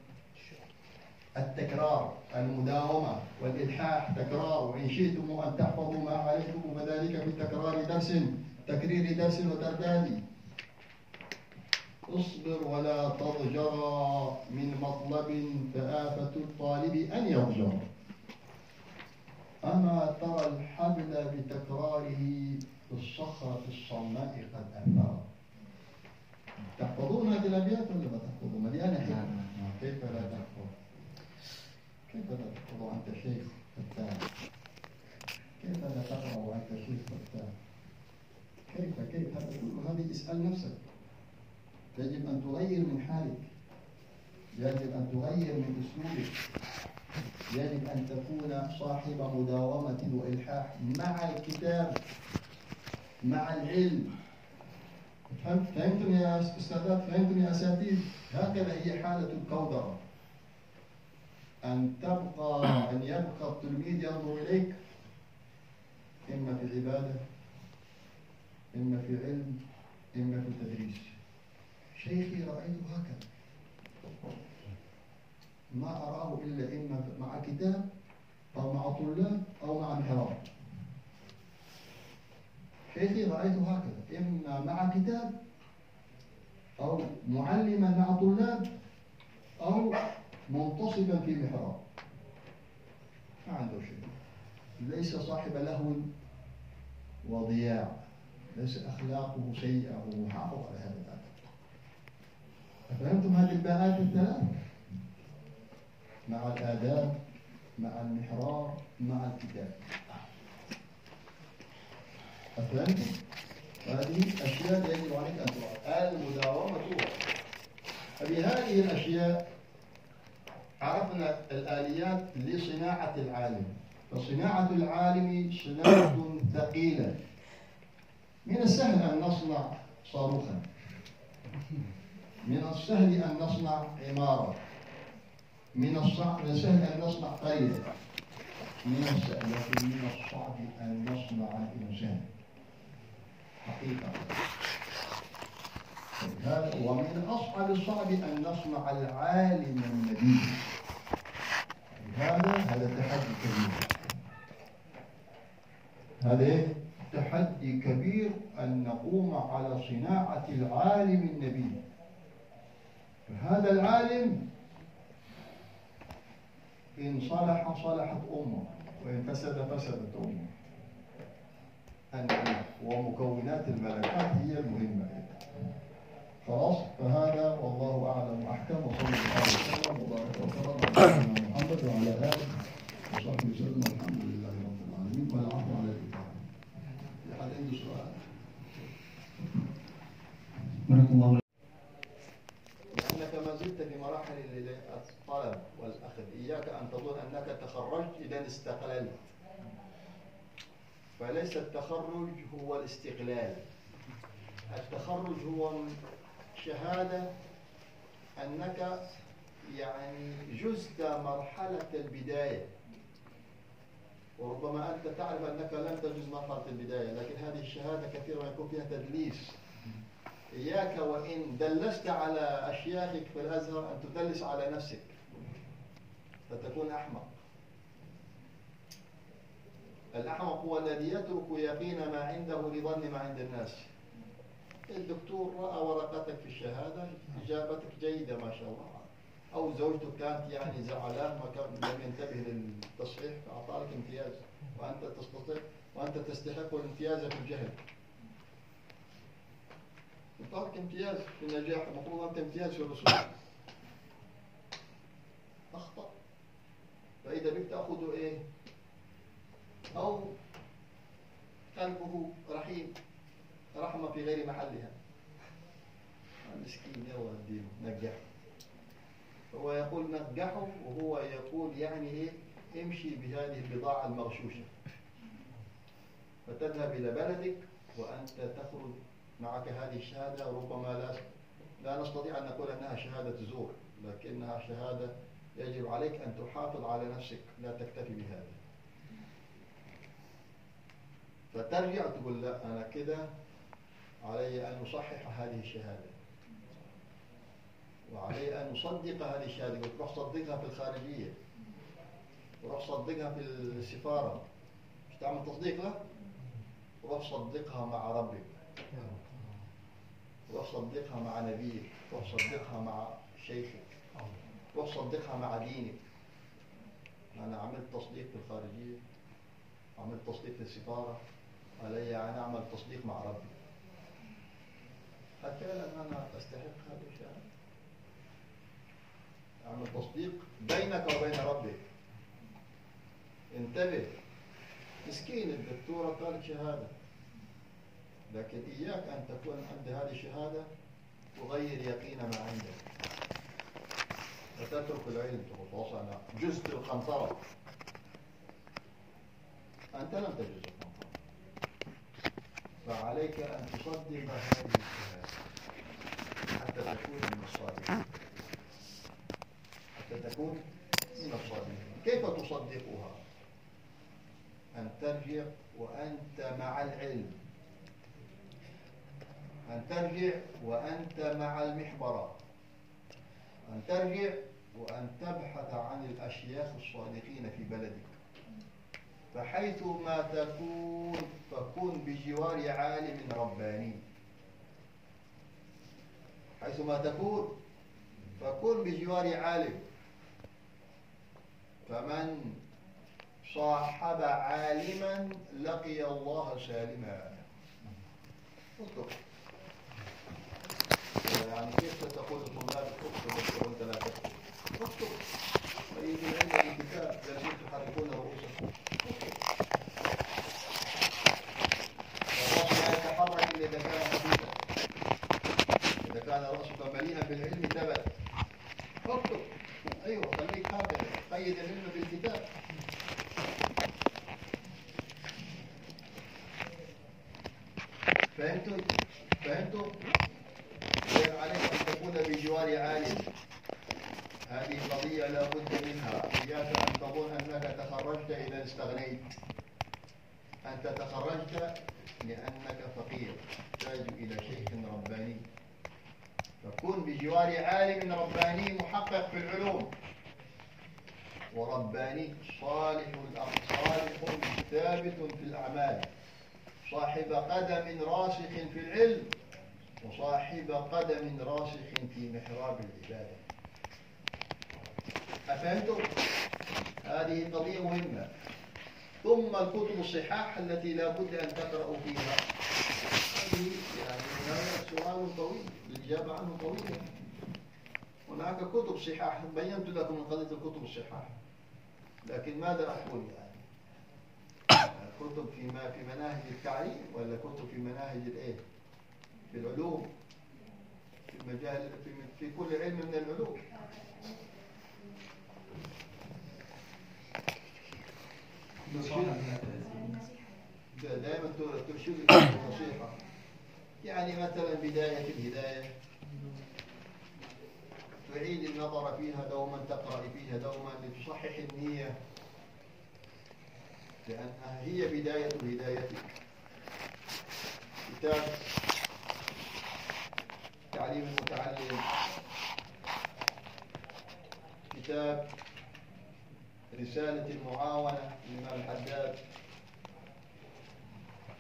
Speaker 3: التكرار المداومة والإلحاح تكرار وإن شئتم أن تحفظوا ما عليكم وذلك بتكرار درس تكرير درس وترداد اصبر ولا تضجر من مطلب فآفة الطالب أن يضجر أما ترى الحبل بتكراره في الصخرة الصماء قد أثر تحفظون هذه الأبيات ولا ما تحفظون؟ مليانة حكمة كيف لا تحفظ؟ كيف لا تحفظ وأنت شيخ فتان؟ كيف لا تقرأ وأنت شيخ فتان؟ كيف كيف هذا كله هذه اسأل نفسك يجب أن تغير من حالك. يجب أن تغير من أسلوبك. يجب أن تكون صاحب مداومة وإلحاح مع الكتاب مع العلم. فهمت فهمتم يا أستاذات؟ فهمتم يا أساتذة هكذا هي حالة الكودرة أن تبقى أن يبقى التلميذ ينظر إليك. إما في العبادة إما في علم إما في التدريس شيخي رأيته هكذا. ما أراه إلا إما مع كتاب أو مع طلاب أو مع محراب. شيخي رأيته هكذا. إما مع كتاب أو معلما مع طلاب أو منتصبا في محراب. ما عنده شيء. ليس صاحب لهو وضياع. ليس أخلاقه سيئة وهو حافظ على هذا الأدب. أفهمتم هذه الباءات الثلاث؟ مع الآداب مع المحراب مع الكتاب. أفهمت؟ هذه أشياء يجب عليك أن تعرف المداومة فبهذه الأشياء عرفنا الآليات لصناعة العالم. فصناعة العالم صناعة ثقيلة. من السهل أن نصنع صاروخا. من السهل أن نصنع عمارة. من الصعب السهل أن نصنع قرية من السهل لكن من الصعب أن نصنع إنسان. حقيقة. ومن أصعب الصعب أن نصنع العالم النبي. هذا هذا تحدي كبير. هذا؟ تحدي كبير أن نقوم على صناعة العالم النبي. فهذا العالم إن صلح صلحت أمه وإن فسد فسدت أمه. أن ومكونات الملكات هي المهمة. خلاص؟ فهذا والله أعلم وأحكم وصلى الله وسلم وبارك وسلم على سيدنا محمد وعلى آله وصحبه وسلم والحمد لله رب العالمين. والعفو على الإطاعة في حد عنده سؤال؟
Speaker 1: بارك الله
Speaker 3: لأنك ما زلت في مراحل الطلب والأخذ إياك أن تظن أنك تخرجت إذا استقللت فليس التخرج هو الاستقلال. التخرج هو شهادة أنك يعني جزت مرحلة البداية. وربما أنت تعرف أنك لم تجز مرحلة البداية لكن هذه الشهادة كثيرا يكون فيها تدليس. إياك وإن دلست على أشياخك في الأزهر أن تدلس على نفسك. فتكون أحمق. الأحمق هو الذي يترك يقين ما عنده لظن ما عند الناس. الدكتور رأى ورقتك في الشهادة إجابتك جيدة ما شاء الله. أو زوجته كانت يعني زعلان ما كان لم ينتبه للتصحيح فأعطاك امتياز. وأنت تستطيع وأنت تستحق الامتياز في الجهل. أعطاك امتياز في النجاح المفروض أنت امتياز في الرسول أخطأ. فإذا بك تأخذ إيه؟ أو قلبه رحيم رحمة في غير محلها. المسكين يلا الدين نجحه هو يقول نجحه وهو يقول يعني إيه امشي بهذه البضاعة المغشوشة. فتذهب إلى بلدك وأنت تخرج معك هذه الشهادة ربما لا لا نستطيع أن نقول أنها شهادة زور لكنها شهادة يجب عليك أن تحافظ على نفسك لا تكتفي بهذا. فترجع تقول لا أنا كده علي أن أصحح هذه الشهادة. وعلي أن أصدق هذه الشهادة وتروح صدقها في الخارجية. وروح صدقها في السفارة. مش تعمل تصديق له روح صدقها مع ربك. روح صدقها مع نبيك. روح صدقها مع شيخك. روح صدقها مع دينك. أنا عملت تصديق في الخارجية. عملت تصديق في السفارة. علي أن أعمل تصديق مع ربي. هل فعلا أنا أستحق هذا الشيء. أعمل تصديق بينك وبين ربك انتبه. مسكين الدكتورة قالت شهادة. لكن إياك أن تكون عند هذه الشهادة تغير يقين ما عندك وتترك العلم تقول أنا جزت القنطرة أنت لم تجز القنطرة فعليك أن تصدق هذه الشهادة حتى تكون من الصادقين. حتى تكون من الصادقين. كيف تصدقها؟ أن ترجع وأنت مع العلم. أن ترجع وأنت مع المحبرة. أن ترجع وأن تبحث عن الأشياخ الصادقين في بلدك. فحيث ما تكون فكن بجوار عالم رباني. حيث ما تكون فكن بجوار عالم. فمن صاحب عالما لقي الله سالما. اطلق يعني كيف تقول للطلاب اكتب وانت لا تكتب اكتب فيجي عندك الكتاب جالسين تحركون رؤوسكم على راسك مليئا بالعلم ثبت اكتب أيوه خليك حاضر قيد العلم بالكتاب. فهمتوا؟ فهمتوا؟ يجب عليك أن تكون بجوار عالم. هذه قضية لا بد منها. إياك أن تظن أنك تخرجت إذا استغنيت. أنت تخرجت لأنك فقير. تحتاج إلى شيخ رباني. فكن بجوار عالم رباني محقق في العلوم. ورباني صالح صالح ثابت في الأعمال. صاحب قدم راسخ في العلم. وصاحب قدم راسخ في محراب العبادة. أفهمتم؟ هذه قضية مهمة. ثم الكتب الصحاح التي لا بد أن تقرأوا فيها. هذه يعني سؤال طويل الإجابة عنه طويلة. هناك كتب صحاح بينت لكم من قضية الكتب الصحاح. لكن ماذا أقول يعني؟ كتب في ما في مناهج التعليم ولا كتب في مناهج الإيه؟ في العلوم؟ في مجال في, في كل علم من العلوم. دائما ترشد النصيحة يعني مثلا بداية الهداية. تعيد النظر فيها دوما تقرأ فيها دوما لتصحح النية. لأنها هي بداية هدايتك كتاب تعليم المتعلم. كتاب رسالة المعاونة للإمام الحداد.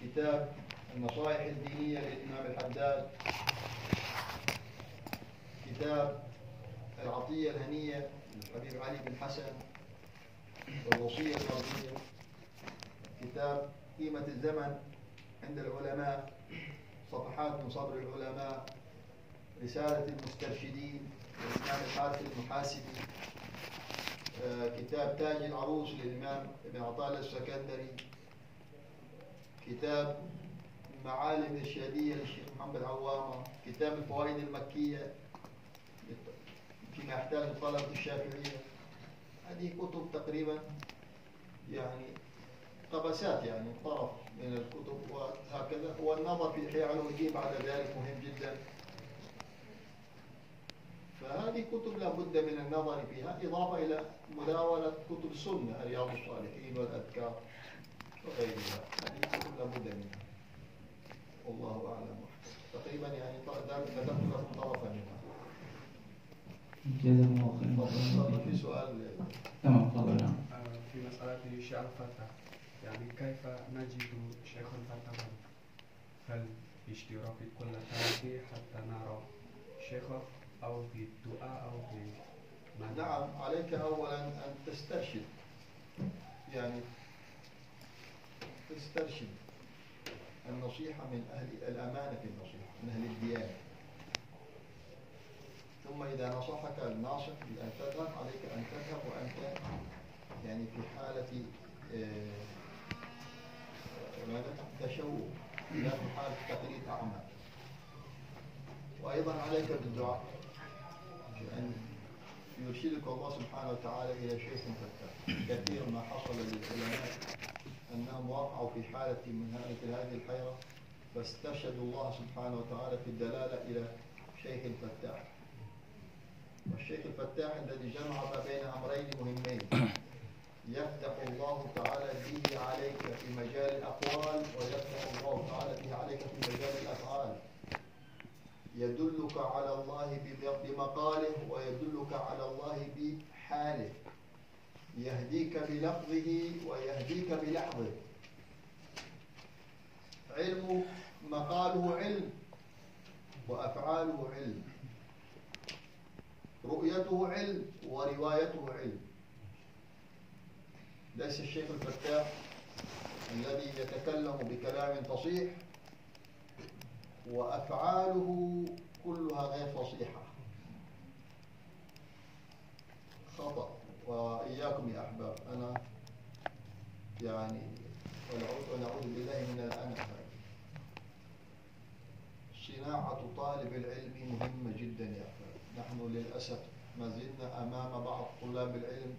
Speaker 3: كتاب النصائح الدينية للإمام الحداد. كتاب العطية الهنية للحبيب علي بن حسن. والوصية الوصية كتاب قيمة الزمن عند العلماء. صفحات من صبر العلماء. رسالة المسترشدين. للإمام الحارث المحاسبي. كتاب تاج العروس للإمام ابن عطاء السكندري كتاب معالم الشهادية للشيخ محمد عوامة كتاب الفوائد المكية فيما يحتاج طلبة الشافعية. هذه كتب تقريبا يعني قبسات يعني طرف من الكتب وهكذا. والنظر في إحياء علوم الدين بعد ذلك مهم جدا. فهذه كتب لا بد من النظر فيها إضافة إلى مداولة كتب السنة رياض الصالحين والأذكار وغيرها. هذه كتب لا بد منها. والله أعلم. تقريبا يعني ذكرت لكم طرفا منها.
Speaker 1: جزاكم الله خيرا.
Speaker 3: في سؤال.
Speaker 1: تمام تفضل. نعم
Speaker 4: في مسألة شيخ الفتح يعني كيف نجد شيخ الفتح هل اشتراك كل ثلاثة حتى نرى شيخه؟ أو بالدعاء أو بمن
Speaker 3: نعم عليك أولا أن تسترشد. يعني تسترشد النصيحة من أهل الأمانة في النصيحة من أهل الديانة. ثم إذا نصحك الناصح بأن تذهب عليك أن تذهب وأنت يعني في حالة آه، ماذا؟ تشوه لا في حالة تقليد أعمى وأيضا عليك بالدعاء. بأن يرشدك الله سبحانه وتعالى إلى شيء فتاة كثير ما حصل للعلماء أنهم وقعوا في حالة من هذه الحيرة فاسترشدوا الله سبحانه وتعالى في الدلالة إلى شيخ الفتاح. والشيخ الفتاح الذي جمع ما بين أمرين مهمين. يفتح الله تعالى به عليك في مجال الأقوال ويفتح الله تعالى به عليك في مجال الأفعال. يدلك على الله بمقاله ويدلك على الله بحاله. يهديك بلفظه ويهديك بلحظه. علم مقاله علم وأفعاله علم. رؤيته علم وروايته علم. ليس الشيخ الفتاح الذي يتكلم بكلام فصيح وأفعاله كلها غير فصيحة خطأ. وإياكم يا أحباب. أنا يعني ونعوذ بالله من الأنف صناعة طالب العلم مهمة جدا يا أحباب. نحن للأسف ما زلنا أمام بعض طلاب العلم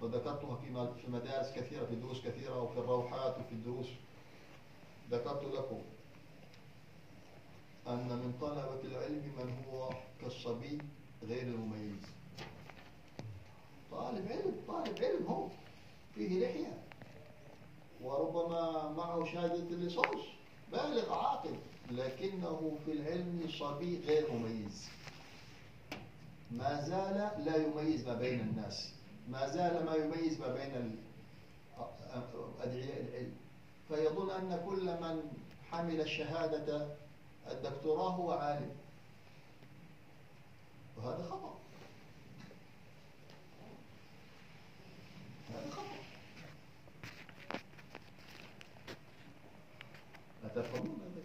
Speaker 3: وذكرتها في في مدارس كثيرة في دروس كثيرة وفي الروحات وفي الدروس. ذكرت لكم أن من طلبة العلم من هو كالصبي غير المميز. طالب علم طالب علم هو فيه لحية. وربما معه شهادة اللصوص بالغ عاقل لكنه في العلم صبي غير مميز. ما زال لا يميز ما بين الناس. ما زال ما يميز ما بين أدعياء العلم. فيظن أن كل من حمل شهادة الدكتوراه هو عالم. وهذا خطأ. هذا خطأ. أتفهمون هذا؟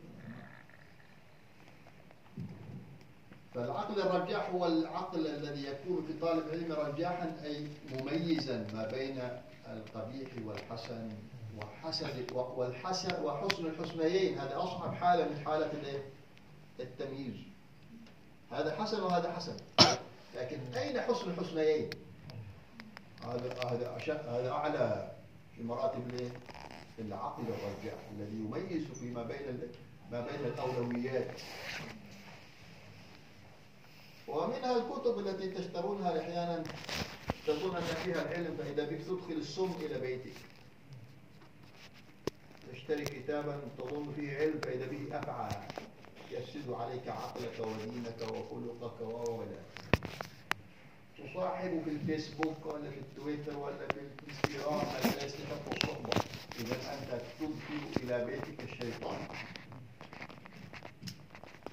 Speaker 3: فالعقل الرجاح هو العقل الذي يكون في طالب العلم رجاحا أي مميزا ما بين القبيح والحسن. وحسن والحسن وحسن الحسنيين هذا أصعب حالة من حالة؟ التمييز هذا حسن وهذا حسن لكن أين حسن الحسنيين؟ هذا هذا هذا أعلى في مراتب؟ العقل الرجاح الذي يميز فيما بين ما بين الأولويات ومنها الكتب التي تشترونها أحيانا تظن أن فيها العلم فإذا بك تدخل السم إلى بيتك تشتري كتابا تظن فيه علم فإذا به أفعى يفسد عليك عقلك ودينك وخلقك وولد تصاحب في الفيسبوك ولا في التويتر ولا في الانستغرام لا يستحق الصحبة إذا أنت تدخل إلى بيتك الشيطان.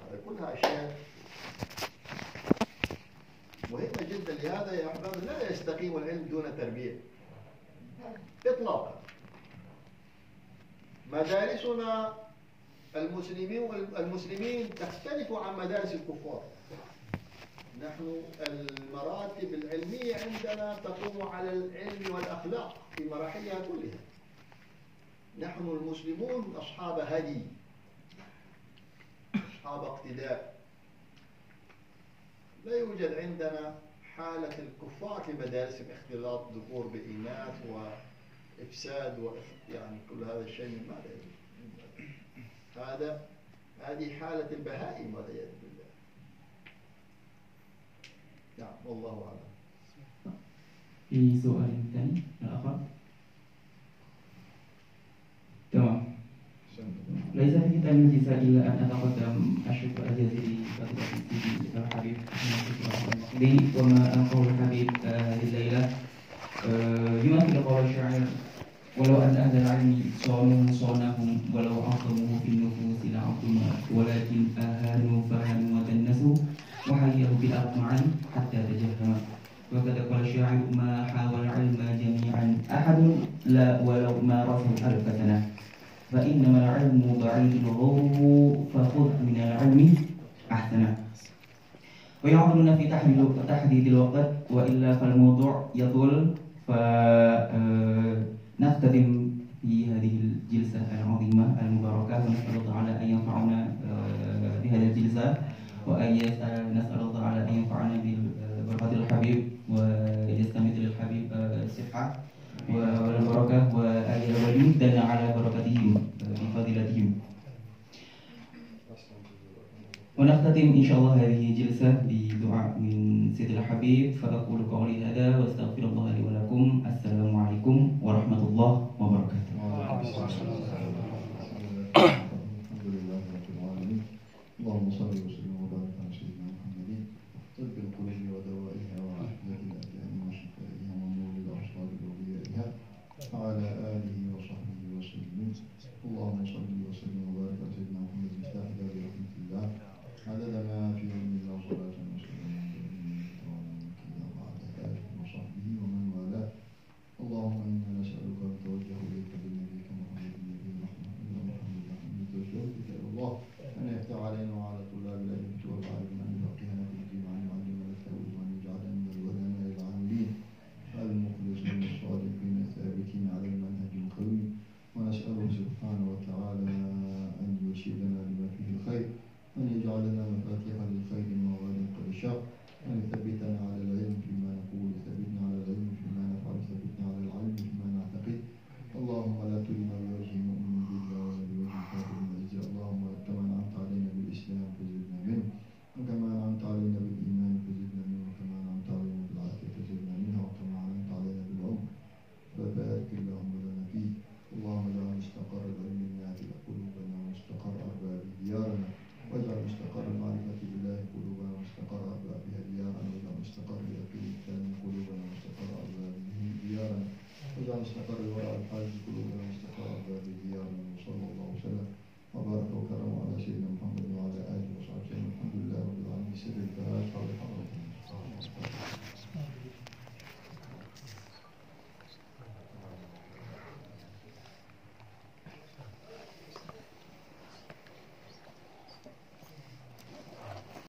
Speaker 3: هذا كلها أشياء مهمة جدا. لهذا يا أحباب لا يستقيم العلم دون تربية. إطلاقا. مدارسنا المسلمين المسلمين تختلف عن مدارس الكفار. نحن المراتب العلمية عندنا تقوم على العلم والأخلاق في مراحلها كلها. نحن المسلمون أصحاب هدي أصحاب اقتداء. لا يوجد عندنا حالة الكفار في مدارس اختلاط ذكور بإناث وإفساد وإف- يعني كل هذا الشيء من ماذا يجوز؟ هذا هذه حالة البهائم والعياذ بالله. نعم والله أعلم.
Speaker 1: في سؤال ثاني الآخر تمام ليس في كتاب الجزاء إلا أن أتقدم الجزيل لفضيلة سيدي الحبيب وما أنقه الحبيب آه، الليلة آه، يمثل قول الشاعر؟ ولو أن أهل العلم صانوا صانهم ولو عظموه في النفوس لعظم ولكن أهانوا فهانوا ودنسوا وحيروا بالأطمع حتى تجهما وقد قال الشاعر ما حاول العلم جميعا أحد لا ولو مارسه ألف سنة. فإنما العلم بعيد الغرو فخذ من العلم أحسنا ويعظمنا في تحديد الوقت وإلا فالموضوع يطول. فنختتم في هذه الجلسة العظيمة المباركة. ونسأل الله تعالى أن ينفعنا آه، بهذه الجلسة وأن آه، نسأل الله تعالى أن ينفعنا ببركة الحبيب ويستمد للحبيب آه، الصحة والبركة. ويمدنا على بركتهم آه، بفضيلتهم. ونختتم إن شاء الله هذه الجلسة بدعاء من سيد الحبيب. فأقول قولي هذا وأستغفر الله لي ولكم السلام عليكم ورحمة الله